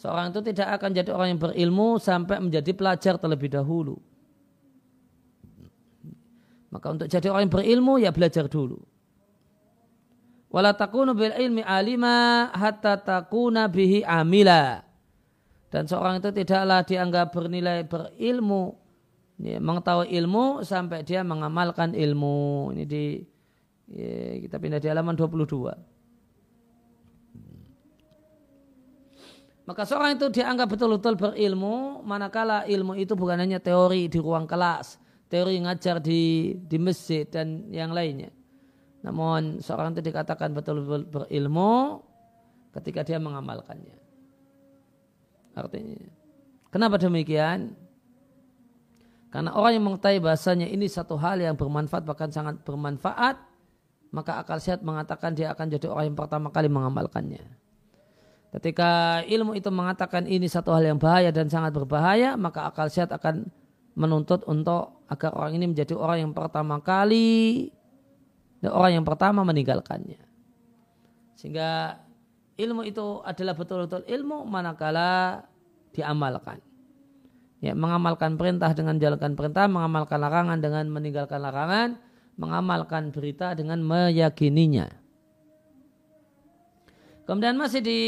[SPEAKER 1] seorang itu tidak akan jadi orang yang berilmu sampai menjadi pelajar terlebih dahulu. Maka untuk jadi orang yang berilmu ya belajar dulu. Wala takunu bil ilmi alima hatta takuna bihi amila. Dan seorang itu tidaklah dianggap bernilai berilmu, ya, mengetahui ilmu sampai dia mengamalkan ilmu. Ini di ya, kita pindah di halaman 22. Maka seorang itu dianggap betul-betul berilmu, manakala ilmu itu bukan hanya teori di ruang kelas, teori ngajar di di masjid dan yang lainnya. Namun seorang itu dikatakan betul-betul berilmu ketika dia mengamalkannya. Artinya, kenapa demikian? Karena orang yang mengetahui bahasanya ini satu hal yang bermanfaat bahkan sangat bermanfaat, maka akal sehat mengatakan dia akan jadi orang yang pertama kali mengamalkannya. Ketika ilmu itu mengatakan ini satu hal yang bahaya dan sangat berbahaya, maka akal sehat akan menuntut untuk agar orang ini menjadi orang yang pertama kali dan orang yang pertama meninggalkannya. Sehingga ilmu itu adalah betul-betul ilmu manakala diamalkan. Ya, mengamalkan perintah dengan jalankan perintah, mengamalkan larangan dengan meninggalkan larangan, mengamalkan berita dengan meyakininya. Kemudian masih di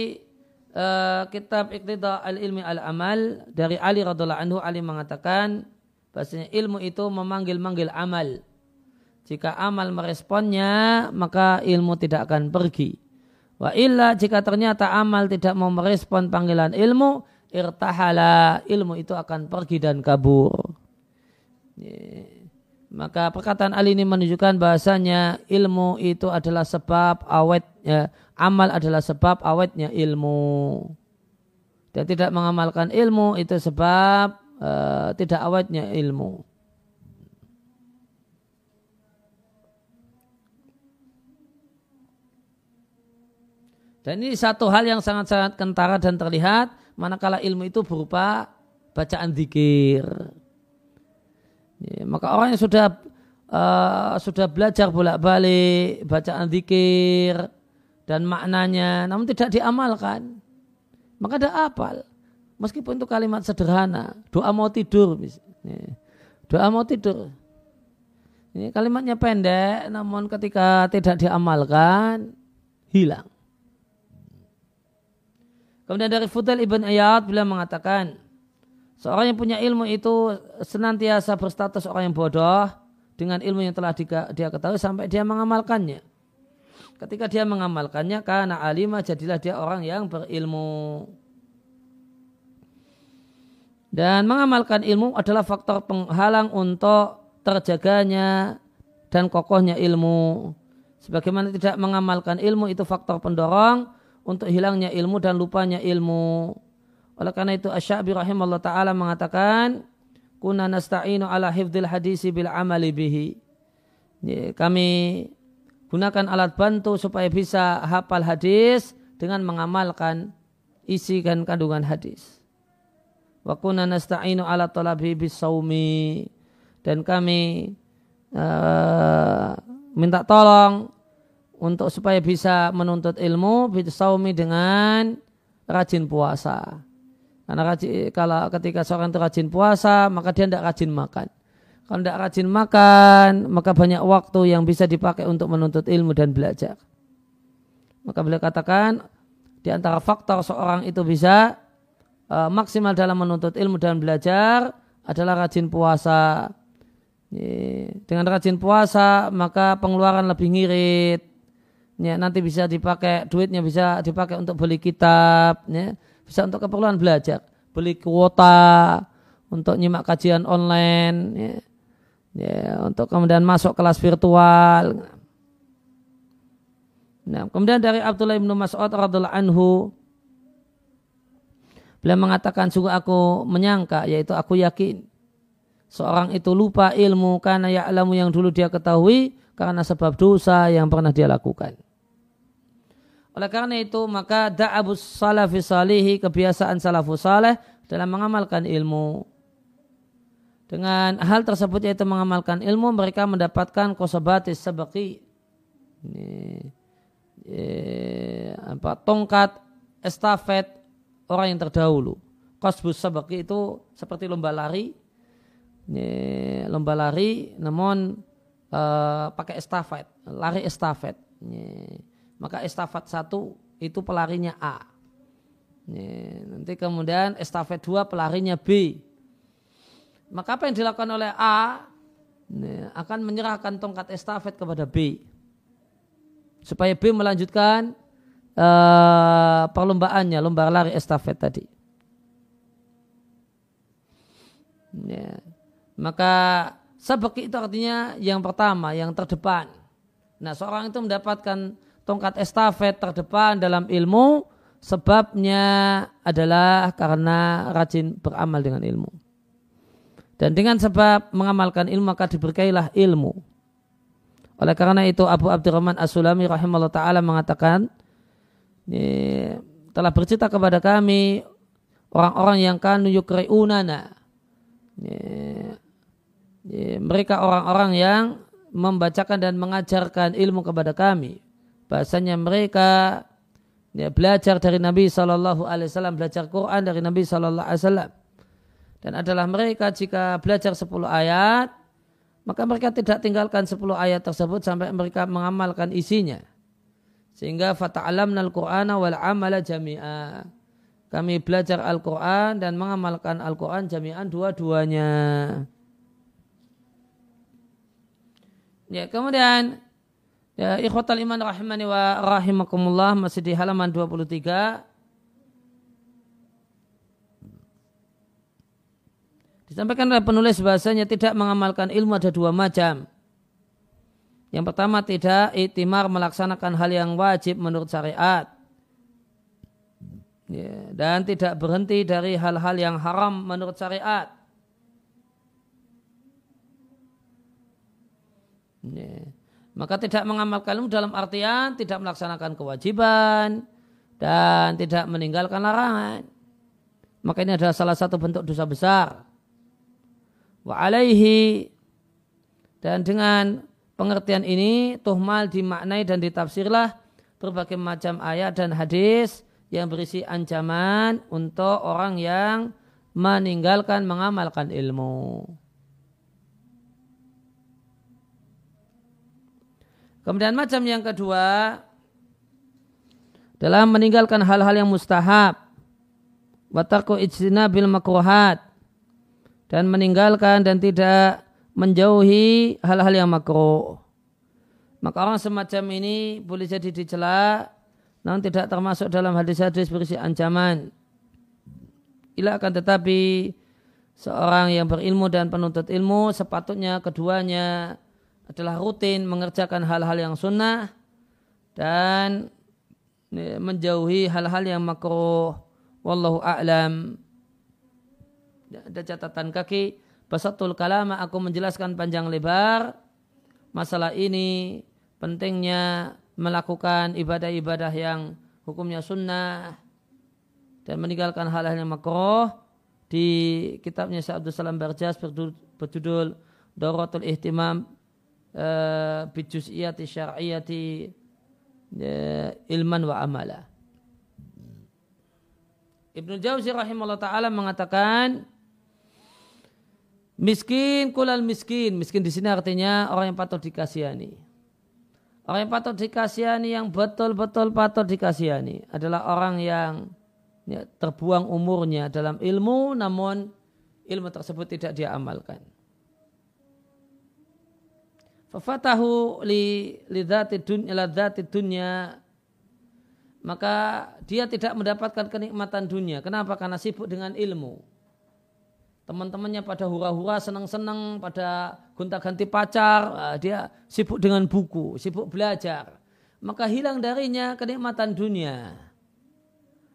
[SPEAKER 1] uh, kitab Iqtida al-Ilmi al-Amal dari Ali radhiallahu anhu Ali mengatakan bahasanya ilmu itu memanggil-manggil amal jika amal meresponnya, maka ilmu tidak akan pergi. Wa illa jika ternyata amal tidak mau merespon panggilan ilmu, irtahala, ilmu itu akan pergi dan kabur. Maka perkataan Ali ini menunjukkan bahasanya ilmu itu adalah sebab awetnya, amal adalah sebab awetnya ilmu. Dan tidak mengamalkan ilmu itu sebab uh, tidak awetnya ilmu. Dan ini satu hal yang sangat-sangat kentara dan terlihat manakala ilmu itu berupa bacaan zikir. Ya, maka orang yang sudah uh, sudah belajar bolak-balik bacaan zikir dan maknanya namun tidak diamalkan, maka ada apal. Meskipun itu kalimat sederhana, doa mau tidur, doa mau tidur. Ini kalimatnya pendek, namun ketika tidak diamalkan, hilang. Kemudian dari Fudail ibn Iyad beliau mengatakan, seorang yang punya ilmu itu senantiasa berstatus orang yang bodoh dengan ilmu yang telah dia ketahui sampai dia mengamalkannya. Ketika dia mengamalkannya, karena alimah jadilah dia orang yang berilmu. Dan mengamalkan ilmu adalah faktor penghalang untuk terjaganya dan kokohnya ilmu. Sebagaimana tidak mengamalkan ilmu itu faktor pendorong untuk hilangnya ilmu dan lupanya ilmu. Oleh karena itu Asy-Sya'bi rahimahullah taala mengatakan kunna nasta'inu ala hifdzil hadisi bil amali bihi. Kami gunakan alat bantu supaya bisa hafal hadis dengan mengamalkan isi dan kandungan hadis. Wa kunna nasta'inu ala talabi bis saumi dan kami uh, minta tolong untuk supaya bisa menuntut ilmu saumi dengan rajin puasa. Karena rajin, kalau ketika seorang itu rajin puasa, maka dia tidak rajin makan. Kalau tidak rajin makan, maka banyak waktu yang bisa dipakai untuk menuntut ilmu dan belajar. Maka beliau katakan, di antara faktor seorang itu bisa uh, maksimal dalam menuntut ilmu dan belajar adalah rajin puasa. Dengan rajin puasa, maka pengeluaran lebih ngirit, ya, nanti bisa dipakai duitnya bisa dipakai untuk beli kitab ya, bisa untuk keperluan belajar. Beli kuota untuk nyimak kajian online ya, ya, untuk kemudian masuk kelas virtual. Nah, kemudian dari Abdullah bin Mas'ud radhiallahu anhu beliau mengatakan sungguh aku menyangka yaitu aku yakin seorang itu lupa ilmu karena ya'lamu yang dulu dia ketahui karena sebab dosa yang pernah dia lakukan. Oleh karena itu maka da'abus salafi salihi kebiasaan salafus saleh dalam mengamalkan ilmu. Dengan hal tersebut yaitu mengamalkan ilmu mereka mendapatkan kosobatis sebaki ini, ya, apa, tongkat estafet orang yang terdahulu. Kosbus sebaki itu seperti lomba lari, ini, lomba lari namun uh, pakai estafet, lari estafet. Ini, maka estafet satu itu pelarinya A. nanti kemudian estafet dua pelarinya B. Maka apa yang dilakukan oleh A akan menyerahkan tongkat estafet kepada B. Supaya B melanjutkan uh, perlombaannya, lomba lari estafet tadi. Ya. Maka sabak itu artinya yang pertama, yang terdepan. Nah seorang itu mendapatkan tongkat estafet terdepan dalam ilmu sebabnya adalah karena rajin beramal dengan ilmu. Dan dengan sebab mengamalkan ilmu maka diberkailah ilmu. Oleh karena itu Abu Abdurrahman As-Sulami rahimahullah ta'ala mengatakan ini, telah bercerita kepada kami orang-orang yang kanu yukri'unana. mereka orang-orang yang membacakan dan mengajarkan ilmu kepada kami. Bahasanya mereka ya, belajar dari Nabi Shallallahu Alaihi belajar Quran dari Nabi Shallallahu Alaihi dan adalah mereka jika belajar 10 ayat maka mereka tidak tinggalkan 10 ayat tersebut sampai mereka mengamalkan isinya sehingga fata'alamna al-Qur'ana wal amala jami'a kami belajar Al-Quran dan mengamalkan Al-Quran jami'an dua-duanya. Ya, kemudian Ya, ikhwatal iman rahimani wa rahimakumullah masih di halaman 23. Disampaikan oleh penulis bahasanya tidak mengamalkan ilmu ada dua macam. Yang pertama tidak itimar melaksanakan hal yang wajib menurut syariat. Ya, dan tidak berhenti dari hal-hal yang haram menurut syariat. Ya. Maka tidak mengamalkan ilmu dalam artian tidak melaksanakan kewajiban dan tidak meninggalkan larangan. maka ini adalah salah satu bentuk dosa besar. Wa alaihi dan dengan pengertian ini tuhmal dimaknai dan ditafsirlah berbagai macam ayat dan hadis yang berisi ancaman untuk orang yang meninggalkan mengamalkan ilmu. Kemudian macam yang kedua dalam meninggalkan hal-hal yang mustahab watarku bil makruhat dan meninggalkan dan tidak menjauhi hal-hal yang makruh. Maka orang semacam ini boleh jadi dicela namun tidak termasuk dalam hadis-hadis berisi ancaman. Ila akan tetapi seorang yang berilmu dan penuntut ilmu sepatutnya keduanya adalah rutin mengerjakan hal-hal yang sunnah dan menjauhi hal-hal yang makruh. Wallahu a'lam. Ada catatan kaki. Basatul kalama aku menjelaskan panjang lebar masalah ini pentingnya melakukan ibadah-ibadah yang hukumnya sunnah dan meninggalkan hal-hal yang makruh di kitabnya Syekh Abdul Salam Barjas berjudul Dorotul Ihtimam uh, syar'iyati uh, ilman wa amala. Ibnu Jauzi rahimahullah taala mengatakan miskin kulal miskin. Miskin di sini artinya orang yang patut dikasihani. Orang yang patut dikasihani yang betul-betul patut dikasihani adalah orang yang ya, terbuang umurnya dalam ilmu namun ilmu tersebut tidak dia amalkan. Fafatahu li dunya dunya maka dia tidak mendapatkan kenikmatan dunia. Kenapa? Karena sibuk dengan ilmu. Teman-temannya pada hura-hura, senang-senang, pada gonta-ganti pacar, dia sibuk dengan buku, sibuk belajar. Maka hilang darinya kenikmatan dunia.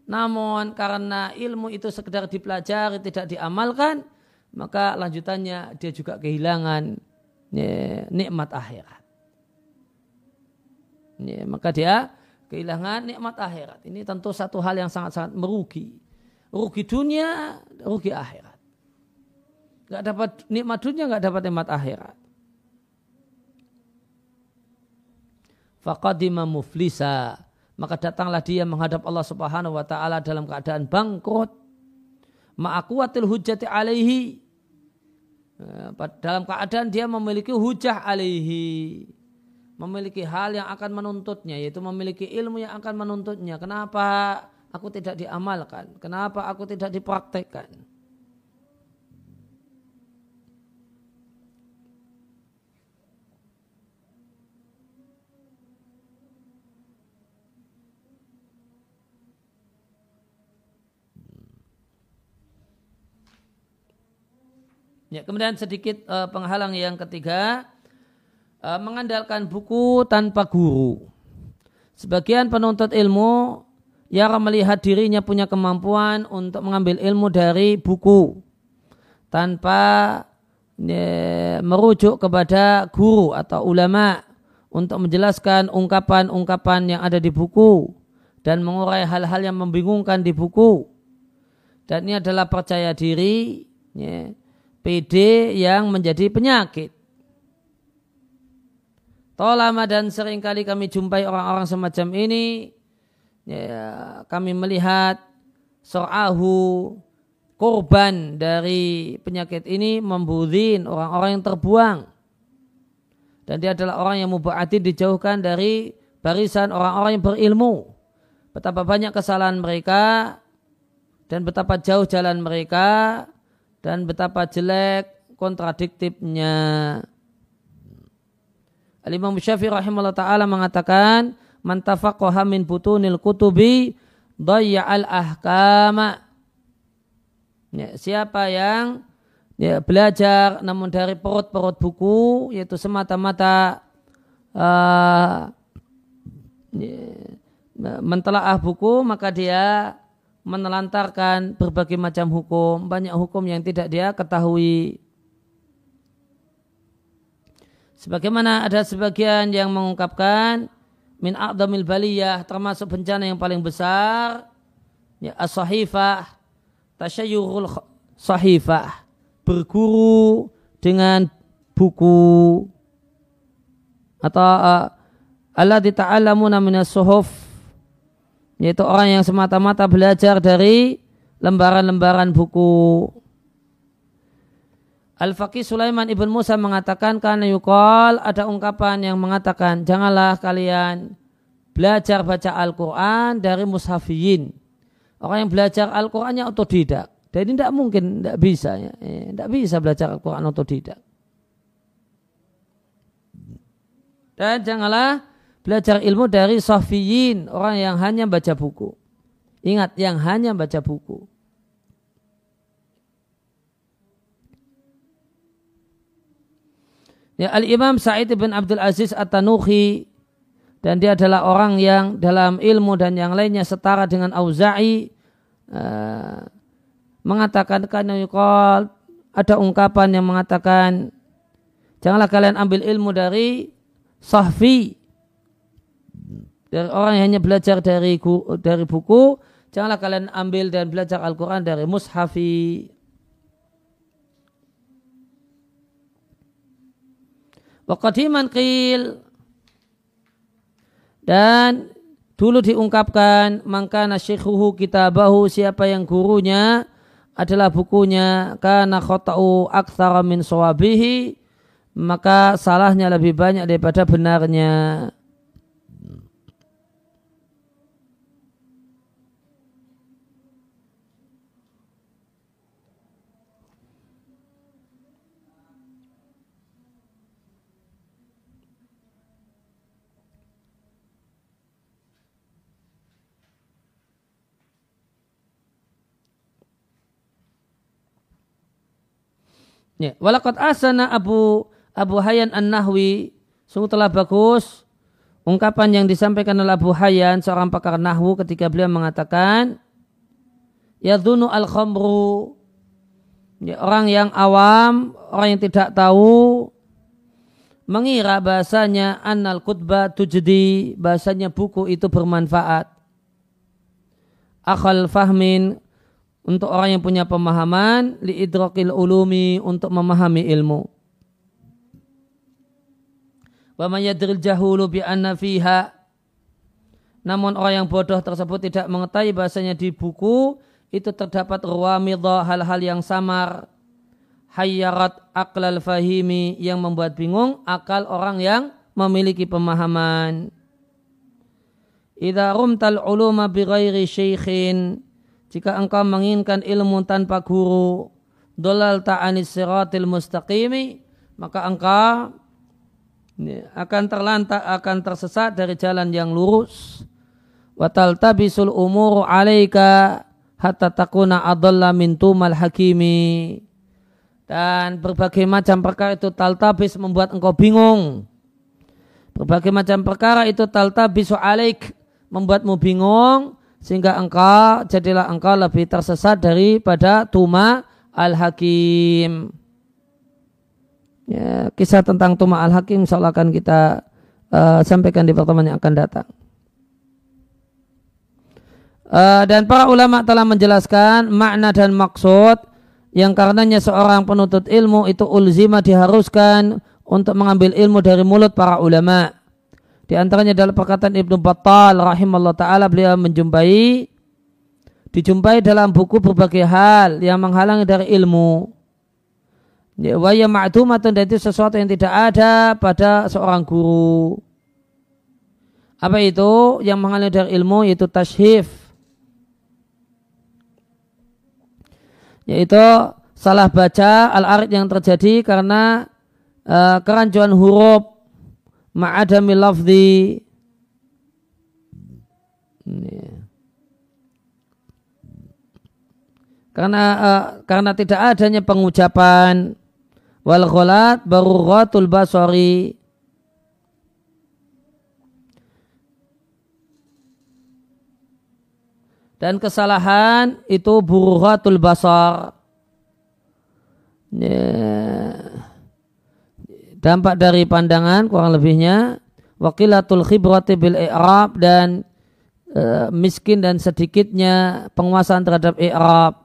[SPEAKER 1] Namun karena ilmu itu sekedar dipelajari, tidak diamalkan, maka lanjutannya dia juga kehilangan nikmat akhirat. Maka dia kehilangan nikmat akhirat. Ini tentu satu hal yang sangat-sangat merugi. Rugi dunia, rugi akhirat. Gak dapat nikmat dunia, gak dapat nikmat akhirat. Faqadima muflisa. Maka datanglah dia menghadap Allah subhanahu wa ta'ala dalam keadaan bangkrut. Ma'akwatil hujati alaihi. Dalam keadaan dia memiliki hujah alaihi memiliki hal yang akan menuntutnya yaitu memiliki ilmu yang akan menuntutnya kenapa aku tidak diamalkan kenapa aku tidak dipraktekkan Ya, kemudian sedikit uh, penghalang yang ketiga Eh, mengandalkan buku tanpa guru. Sebagian penuntut ilmu yang melihat dirinya punya kemampuan untuk mengambil ilmu dari buku tanpa ya, merujuk kepada guru atau ulama untuk menjelaskan ungkapan-ungkapan yang ada di buku dan mengurai hal-hal yang membingungkan di buku. Dan ini adalah percaya diri, ya, PD yang menjadi penyakit. Tolama dan sering kali kami jumpai orang-orang semacam ini. Ya, kami melihat so'ahu korban dari penyakit ini membudin orang-orang yang terbuang. Dan dia adalah orang yang muba'ati dijauhkan dari barisan orang-orang yang berilmu. Betapa banyak kesalahan mereka dan betapa jauh jalan mereka dan betapa jelek kontradiktifnya. Al-Imam Syafi'i rahimahullah ta'ala mengatakan man tafaqaha min butunil kutubi dayya'al ahkama. Ya, siapa yang ya, belajar namun dari perut-perut buku yaitu semata-mata uh, ya, mentelaah buku maka dia menelantarkan berbagai macam hukum banyak hukum yang tidak dia ketahui. Sebagaimana ada sebagian yang mengungkapkan min a'damil baliyah termasuk bencana yang paling besar ya as-sahifah tasyayurul sahifah berguru dengan buku. Atau uh, Allah ta'alamuna minas suhuf yaitu orang yang semata-mata belajar dari lembaran-lembaran buku. Al-Faqih Sulaiman ibn Musa mengatakan karena yukol ada ungkapan yang mengatakan janganlah kalian belajar baca Al-Quran dari mushafiyin. Orang yang belajar Al-Qurannya otodidak. Dan ini tidak mungkin, tidak bisa. Ya. Tidak eh, bisa belajar Al-Quran otodidak. Dan janganlah belajar ilmu dari sofiyin, orang yang hanya baca buku. Ingat, yang hanya baca buku. Ya, Al-Imam Sa'id bin Abdul Aziz At-Tanuhi dan dia adalah orang yang dalam ilmu dan yang lainnya setara dengan Auza'i uh, mengatakan ada ungkapan yang mengatakan janganlah kalian ambil ilmu dari sahfi dari orang yang hanya belajar dari dari buku janganlah kalian ambil dan belajar Al-Quran dari mushafi Waqadiman qil dan dulu diungkapkan maka nasyikhuhu kitabahu siapa yang gurunya adalah bukunya karena khota'u aktsara min sawabihi maka salahnya lebih banyak daripada benarnya. Ya, walakot asana Abu Abu Hayyan An-Nahwi. Sungguh telah bagus ungkapan yang disampaikan oleh Abu Hayyan seorang pakar nahwu ketika beliau mengatakan ya dunu al khamru ya, orang yang awam orang yang tidak tahu mengira bahasanya annal kutbah tujdi bahasanya buku itu bermanfaat. Akal fahmin untuk orang yang punya pemahaman li idrakil ulumi untuk memahami ilmu. Wa man yadril jahulu bi anna fiha namun orang yang bodoh tersebut tidak mengetahui bahasanya di buku itu terdapat ruwamidha hal-hal yang samar hayyarat aklal fahimi yang membuat bingung akal orang yang memiliki pemahaman. Idza rumtal uluma bi ghairi jika engkau menginginkan ilmu tanpa guru, dolal ta'anis siratil mustaqimi, maka engkau akan terlantak, akan tersesat dari jalan yang lurus. Watal tabisul umur alaika hatta takuna adalla min tumal hakimi. Dan berbagai macam perkara itu taltabis membuat engkau bingung. Berbagai macam perkara itu taltabisu alaik membuatmu bingung sehingga engkau jadilah engkau lebih tersesat daripada Tuma Al-Hakim. Ya, kisah tentang Tuma Al-Hakim insyaallah akan kita uh, sampaikan di pertemuan yang akan datang. Uh, dan para ulama telah menjelaskan makna dan maksud yang karenanya seorang penuntut ilmu itu ulzima diharuskan untuk mengambil ilmu dari mulut para ulama. Di antaranya dalam perkataan Ibnu Battal rahimahullah taala beliau menjumpai dijumpai dalam buku berbagai hal yang menghalangi dari ilmu. Ya, wa ya ma'dumatun dan itu sesuatu yang tidak ada pada seorang guru. Apa itu yang menghalangi dari ilmu yaitu tashif. Yaitu salah baca al-arid yang terjadi karena uh, kerancuan huruf ma'adami lafzi. Karena uh, karena tidak adanya pengucapan. Wal ghalat baruratul basari. Dan kesalahan itu bururatul basar. Yeah dampak dari pandangan kurang lebihnya wakilatul khibrati bil i'rab dan e, miskin dan sedikitnya penguasaan terhadap i'rab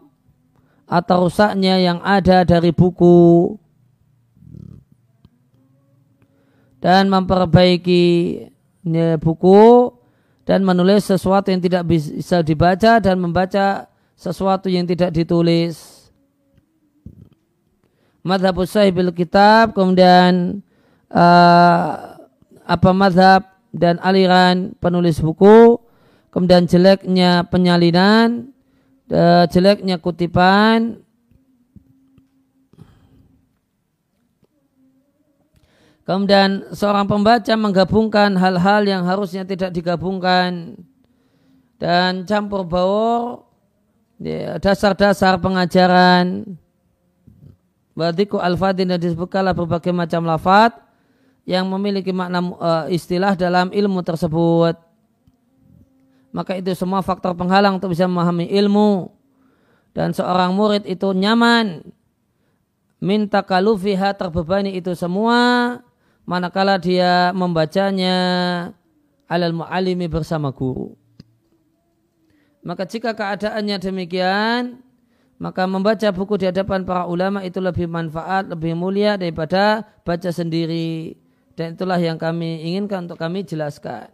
[SPEAKER 1] atau rusaknya yang ada dari buku dan memperbaiki buku dan menulis sesuatu yang tidak bisa dibaca dan membaca sesuatu yang tidak ditulis. Madhab sahibil kitab kemudian uh, apa madhab dan aliran penulis buku kemudian jeleknya penyalinan uh, jeleknya kutipan. Kemudian seorang pembaca menggabungkan hal-hal yang harusnya tidak digabungkan dan campur baur ya, dasar-dasar pengajaran Wadiku al-fadin dan disebutkanlah berbagai macam lafad yang memiliki makna uh, istilah dalam ilmu tersebut. Maka itu semua faktor penghalang untuk bisa memahami ilmu. Dan seorang murid itu nyaman minta kalufiha terbebani itu semua manakala dia membacanya alal mu'alimi bersama guru. Maka jika keadaannya demikian, maka membaca buku di hadapan para ulama itu lebih manfaat, lebih mulia daripada baca sendiri. Dan itulah yang kami inginkan untuk kami jelaskan.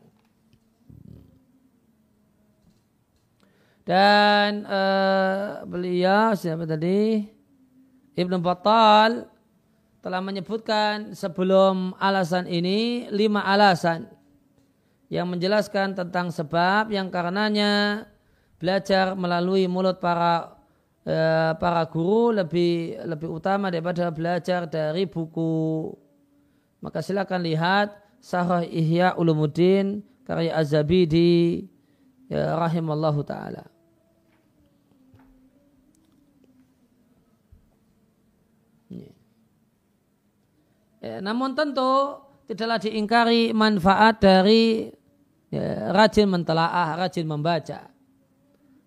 [SPEAKER 1] Dan uh, beliau siapa tadi? Ibnu Battal telah menyebutkan sebelum alasan ini lima alasan yang menjelaskan tentang sebab yang karenanya belajar melalui mulut para eh, para guru lebih lebih utama daripada belajar dari buku. Maka silakan lihat Sahih Ihya Ulumuddin karya Az-Zabidi ya, rahimallahu taala. Ya, namun tentu tidaklah diingkari manfaat dari ya, rajin mentelaah, rajin membaca.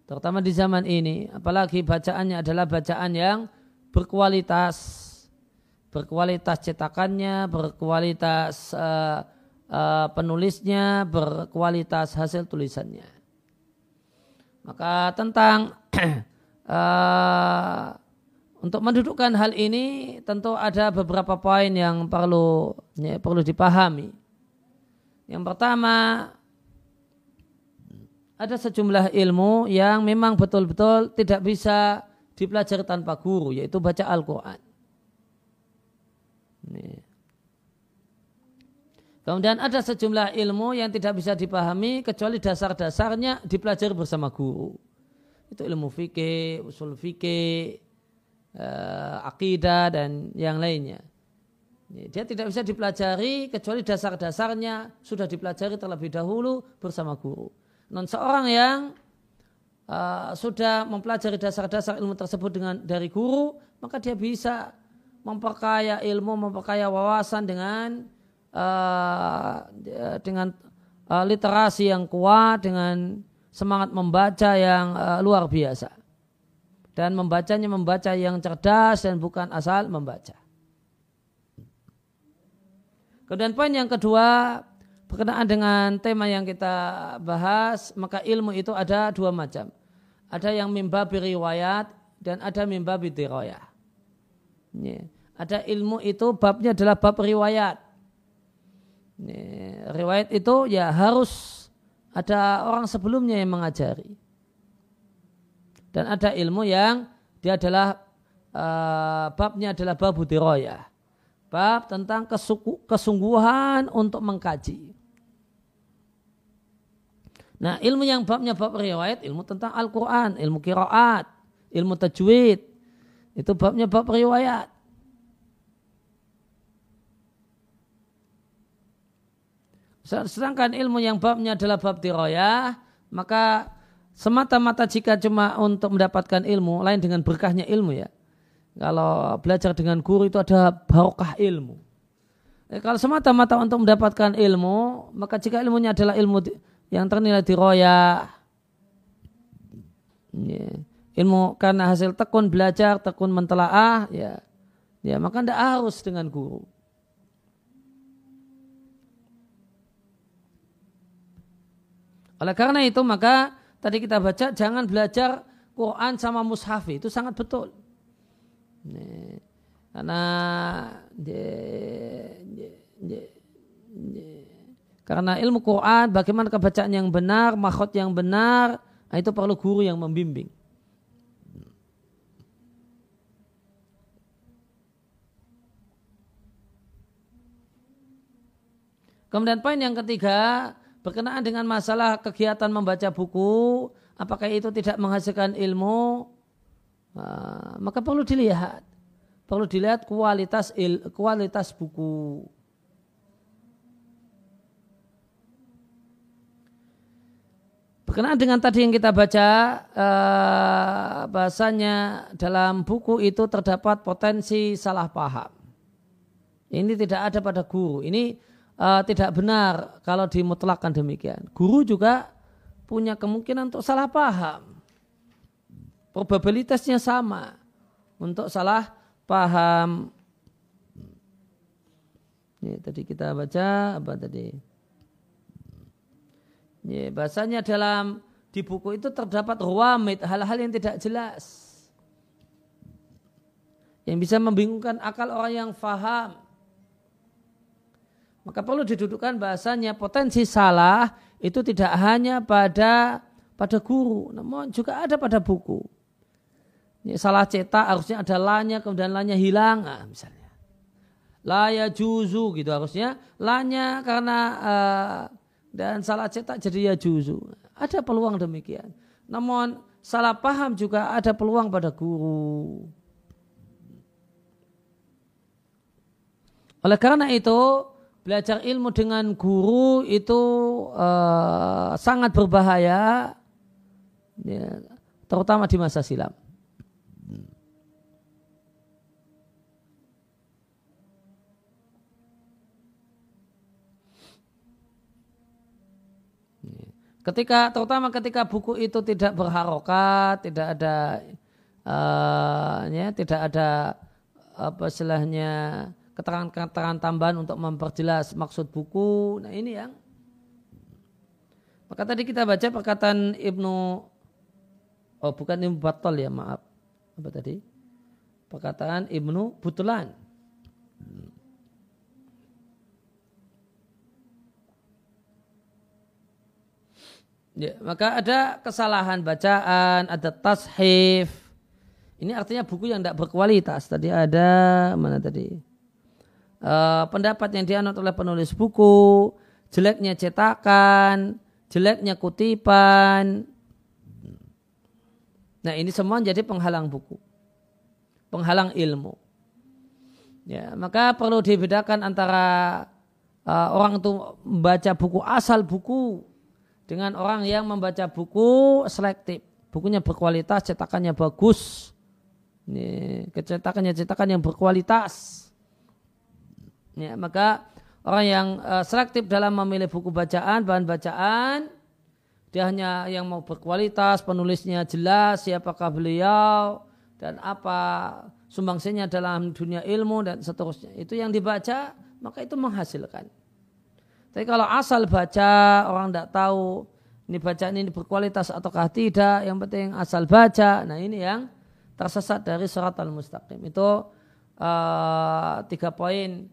[SPEAKER 1] Terutama di zaman ini, apalagi bacaannya adalah bacaan yang berkualitas, berkualitas cetakannya, berkualitas uh, uh, penulisnya, berkualitas hasil tulisannya. Maka tentang uh, Untuk mendudukkan hal ini tentu ada beberapa poin yang perlu ya, perlu dipahami. Yang pertama ada sejumlah ilmu yang memang betul-betul tidak bisa dipelajari tanpa guru yaitu baca Al-Quran. Kemudian ada sejumlah ilmu yang tidak bisa dipahami kecuali dasar-dasarnya dipelajari bersama guru. Itu ilmu fikih, usul fikih, uh, akidah dan yang lainnya. Dia tidak bisa dipelajari kecuali dasar-dasarnya sudah dipelajari terlebih dahulu bersama guru. Non seorang yang uh, sudah mempelajari dasar-dasar ilmu tersebut dengan dari guru, maka dia bisa memperkaya ilmu, memperkaya wawasan dengan uh, dengan uh, literasi yang kuat, dengan semangat membaca yang uh, luar biasa dan membacanya membaca yang cerdas dan bukan asal membaca. Kemudian poin yang kedua berkenaan dengan tema yang kita bahas, maka ilmu itu ada dua macam. Ada yang mimba riwayat dan ada mimba diroyah. Ada ilmu itu babnya adalah bab riwayat. Riwayat itu ya harus ada orang sebelumnya yang mengajari dan ada ilmu yang dia adalah uh, babnya adalah bab diroya bab tentang kesungguhan untuk mengkaji nah ilmu yang babnya bab riwayat ilmu tentang Al-Quran ilmu kiraat ilmu tajwid itu babnya bab riwayat sedangkan ilmu yang babnya adalah bab diroya maka semata-mata jika cuma untuk mendapatkan ilmu, lain dengan berkahnya ilmu ya. Kalau belajar dengan guru itu ada barokah ilmu. Eh, kalau semata-mata untuk mendapatkan ilmu, maka jika ilmunya adalah ilmu yang ternilai di roya, ya, ilmu karena hasil tekun belajar, tekun mentelaah, ya, ya maka tidak harus dengan guru. Oleh karena itu maka tadi kita baca jangan belajar Quran sama mushaf itu sangat betul. Nih, karena je, je, je, je, karena ilmu Quran bagaimana kebacaan yang benar, makhot yang benar, nah itu perlu guru yang membimbing. Kemudian poin yang ketiga berkenaan dengan masalah kegiatan membaca buku, apakah itu tidak menghasilkan ilmu? Nah, maka perlu dilihat, perlu dilihat kualitas il, kualitas buku. Berkenaan dengan tadi yang kita baca, eh, bahasanya dalam buku itu terdapat potensi salah paham. Ini tidak ada pada guru. Ini uh, tidak benar kalau dimutlakan demikian. Guru juga punya kemungkinan untuk salah paham. Probabilitasnya sama untuk salah paham. Ini tadi kita baca apa tadi? Ini bahasanya dalam di buku itu terdapat ruwamid, hal-hal yang tidak jelas. Yang bisa membingungkan akal orang yang faham maka perlu didudukkan bahasanya potensi salah itu tidak hanya pada pada guru, namun juga ada pada buku. Ini salah cetak harusnya ada lanya kemudian lanya hilang, nah, misalnya. Laya juzu gitu harusnya lanya karena uh, dan salah cetak jadi ya juzu. Ada peluang demikian. Namun salah paham juga ada peluang pada guru. Oleh karena itu belajar ilmu dengan guru itu uh, sangat berbahaya, ya, terutama di masa silam. Ketika terutama ketika buku itu tidak berharokat, tidak ada uh, ya, tidak ada apa istilahnya keterangan-keterangan tambahan untuk memperjelas maksud buku. Nah ini yang maka tadi kita baca perkataan Ibnu oh bukan Ibnu Battal ya maaf apa tadi perkataan Ibnu Butulan Ya, maka ada kesalahan bacaan, ada tashif. Ini artinya buku yang tidak berkualitas. Tadi ada mana tadi? uh, pendapat yang dianut oleh penulis buku, jeleknya cetakan, jeleknya kutipan. Nah ini semua jadi penghalang buku, penghalang ilmu. Ya, maka perlu dibedakan antara uh, orang itu membaca buku asal buku dengan orang yang membaca buku selektif. Bukunya berkualitas, cetakannya bagus. Ini, kecetakannya cetakan yang berkualitas Ya, maka orang yang uh, selektif dalam memilih buku bacaan, bahan bacaan, dia hanya yang mau berkualitas, penulisnya jelas, siapakah beliau, dan apa sumbangsinya dalam dunia ilmu dan seterusnya. Itu yang dibaca, maka itu menghasilkan. Tapi kalau asal baca, orang tidak tahu ini bacaan ini berkualitas ataukah tidak, yang penting asal baca. Nah ini yang tersesat dari surat al-mustaqim. Itu uh, tiga poin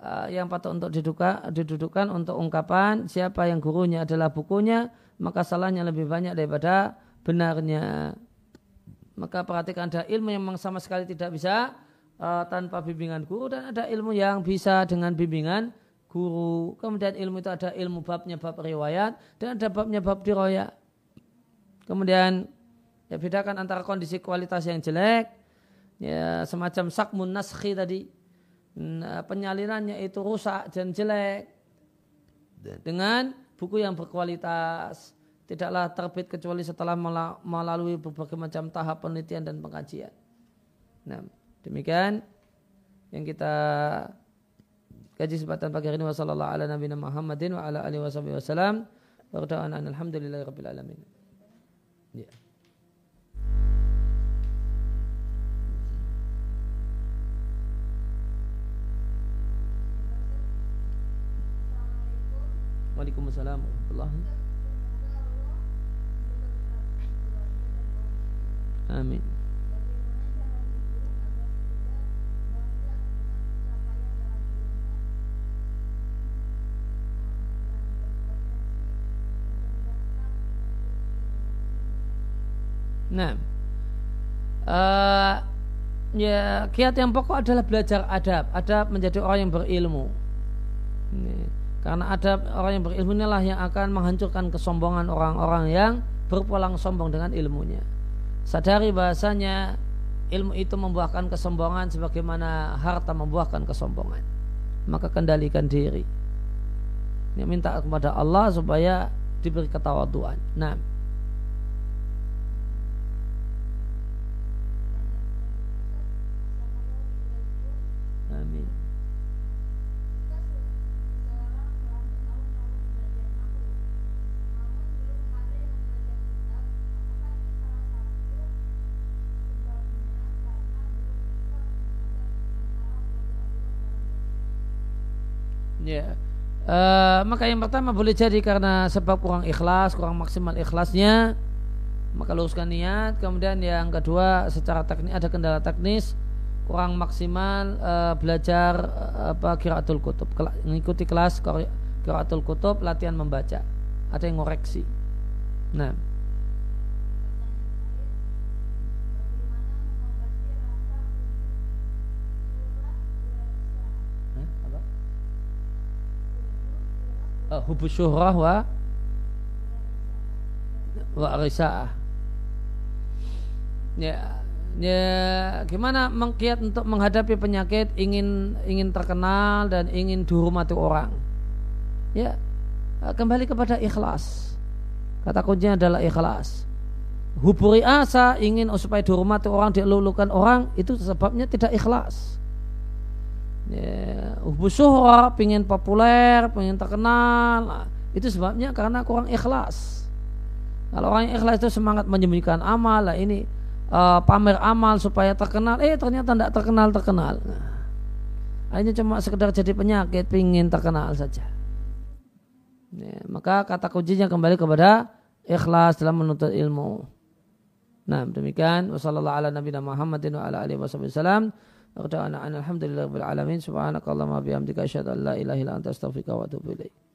[SPEAKER 1] uh, yang patut untuk diduka, didudukan untuk ungkapan siapa yang gurunya adalah bukunya maka salahnya lebih banyak daripada benarnya maka perhatikan ada ilmu yang memang sama sekali tidak bisa uh, tanpa bimbingan guru dan ada ilmu yang bisa dengan bimbingan guru. Kemudian ilmu itu ada ilmu babnya bab riwayat dan ada babnya bab diroya kemudian ya bedakan antara kondisi kualitas yang jelek ya semacam sakmun naskhi tadi. Nah, penyalirannya itu rusak dan jelek. Dengan buku yang berkualitas tidaklah terbit kecuali setelah melalui berbagai macam tahap penelitian dan pengkajian. Nah, demikian yang kita kaji kesempatan pagi hari ini wasallallahu ala nabiyina Muhammadin wa ala alihi wasallam wa alhamdulillahi alamin. Yeah. Waalaikumsalam warahmatullahi Amin. Nah, uh, ya kiat yang pokok adalah belajar adab. Adab menjadi orang yang berilmu. Ini. Karena adab orang yang berilmu inilah yang akan menghancurkan kesombongan orang-orang yang berpulang sombong dengan ilmunya. Sadari bahasanya ilmu itu membuahkan kesombongan sebagaimana harta membuahkan kesombongan. Maka kendalikan diri. Ini minta kepada Allah supaya diberi ketawaduan. Nah, Ya. Uh, maka yang pertama boleh jadi karena sebab kurang ikhlas, kurang maksimal ikhlasnya, maka luruskan niat. Kemudian yang kedua secara teknis ada kendala teknis, kurang maksimal uh, belajar uh, apa kiraatul kutub, mengikuti kelas kiraatul kutub, latihan membaca. Ada yang ngoreksi. Nah. Hubus syuhrah wa wa risa'ah ya ya gimana mengkiat untuk menghadapi penyakit ingin ingin terkenal dan ingin dihormati orang? Ya kembali kepada ikhlas. Kata kuncinya adalah ikhlas. Huburi asa ingin supaya dihormati orang dilulukan orang itu sebabnya tidak ikhlas ya, suhra pengen populer pengen terkenal. Itu sebabnya karena kurang ikhlas. Kalau orang ikhlas itu semangat menyembunyikan amal lah ini uh, pamer amal supaya terkenal. Eh ternyata tidak terkenal terkenal nah, ini cuma sekedar jadi penyakit pengen terkenal saja. Ya, maka kata kuncinya kembali kepada ikhlas dalam menuntut ilmu. Nah demikian. Wassalamualaikum warahmatullahi wabarakatuh رجاءنا أن الحمد لله رب العالمين. سبحانك اللهم وبحمدك أشهد أن لا إله إلا أنت أستغفرك وأتوب إليك.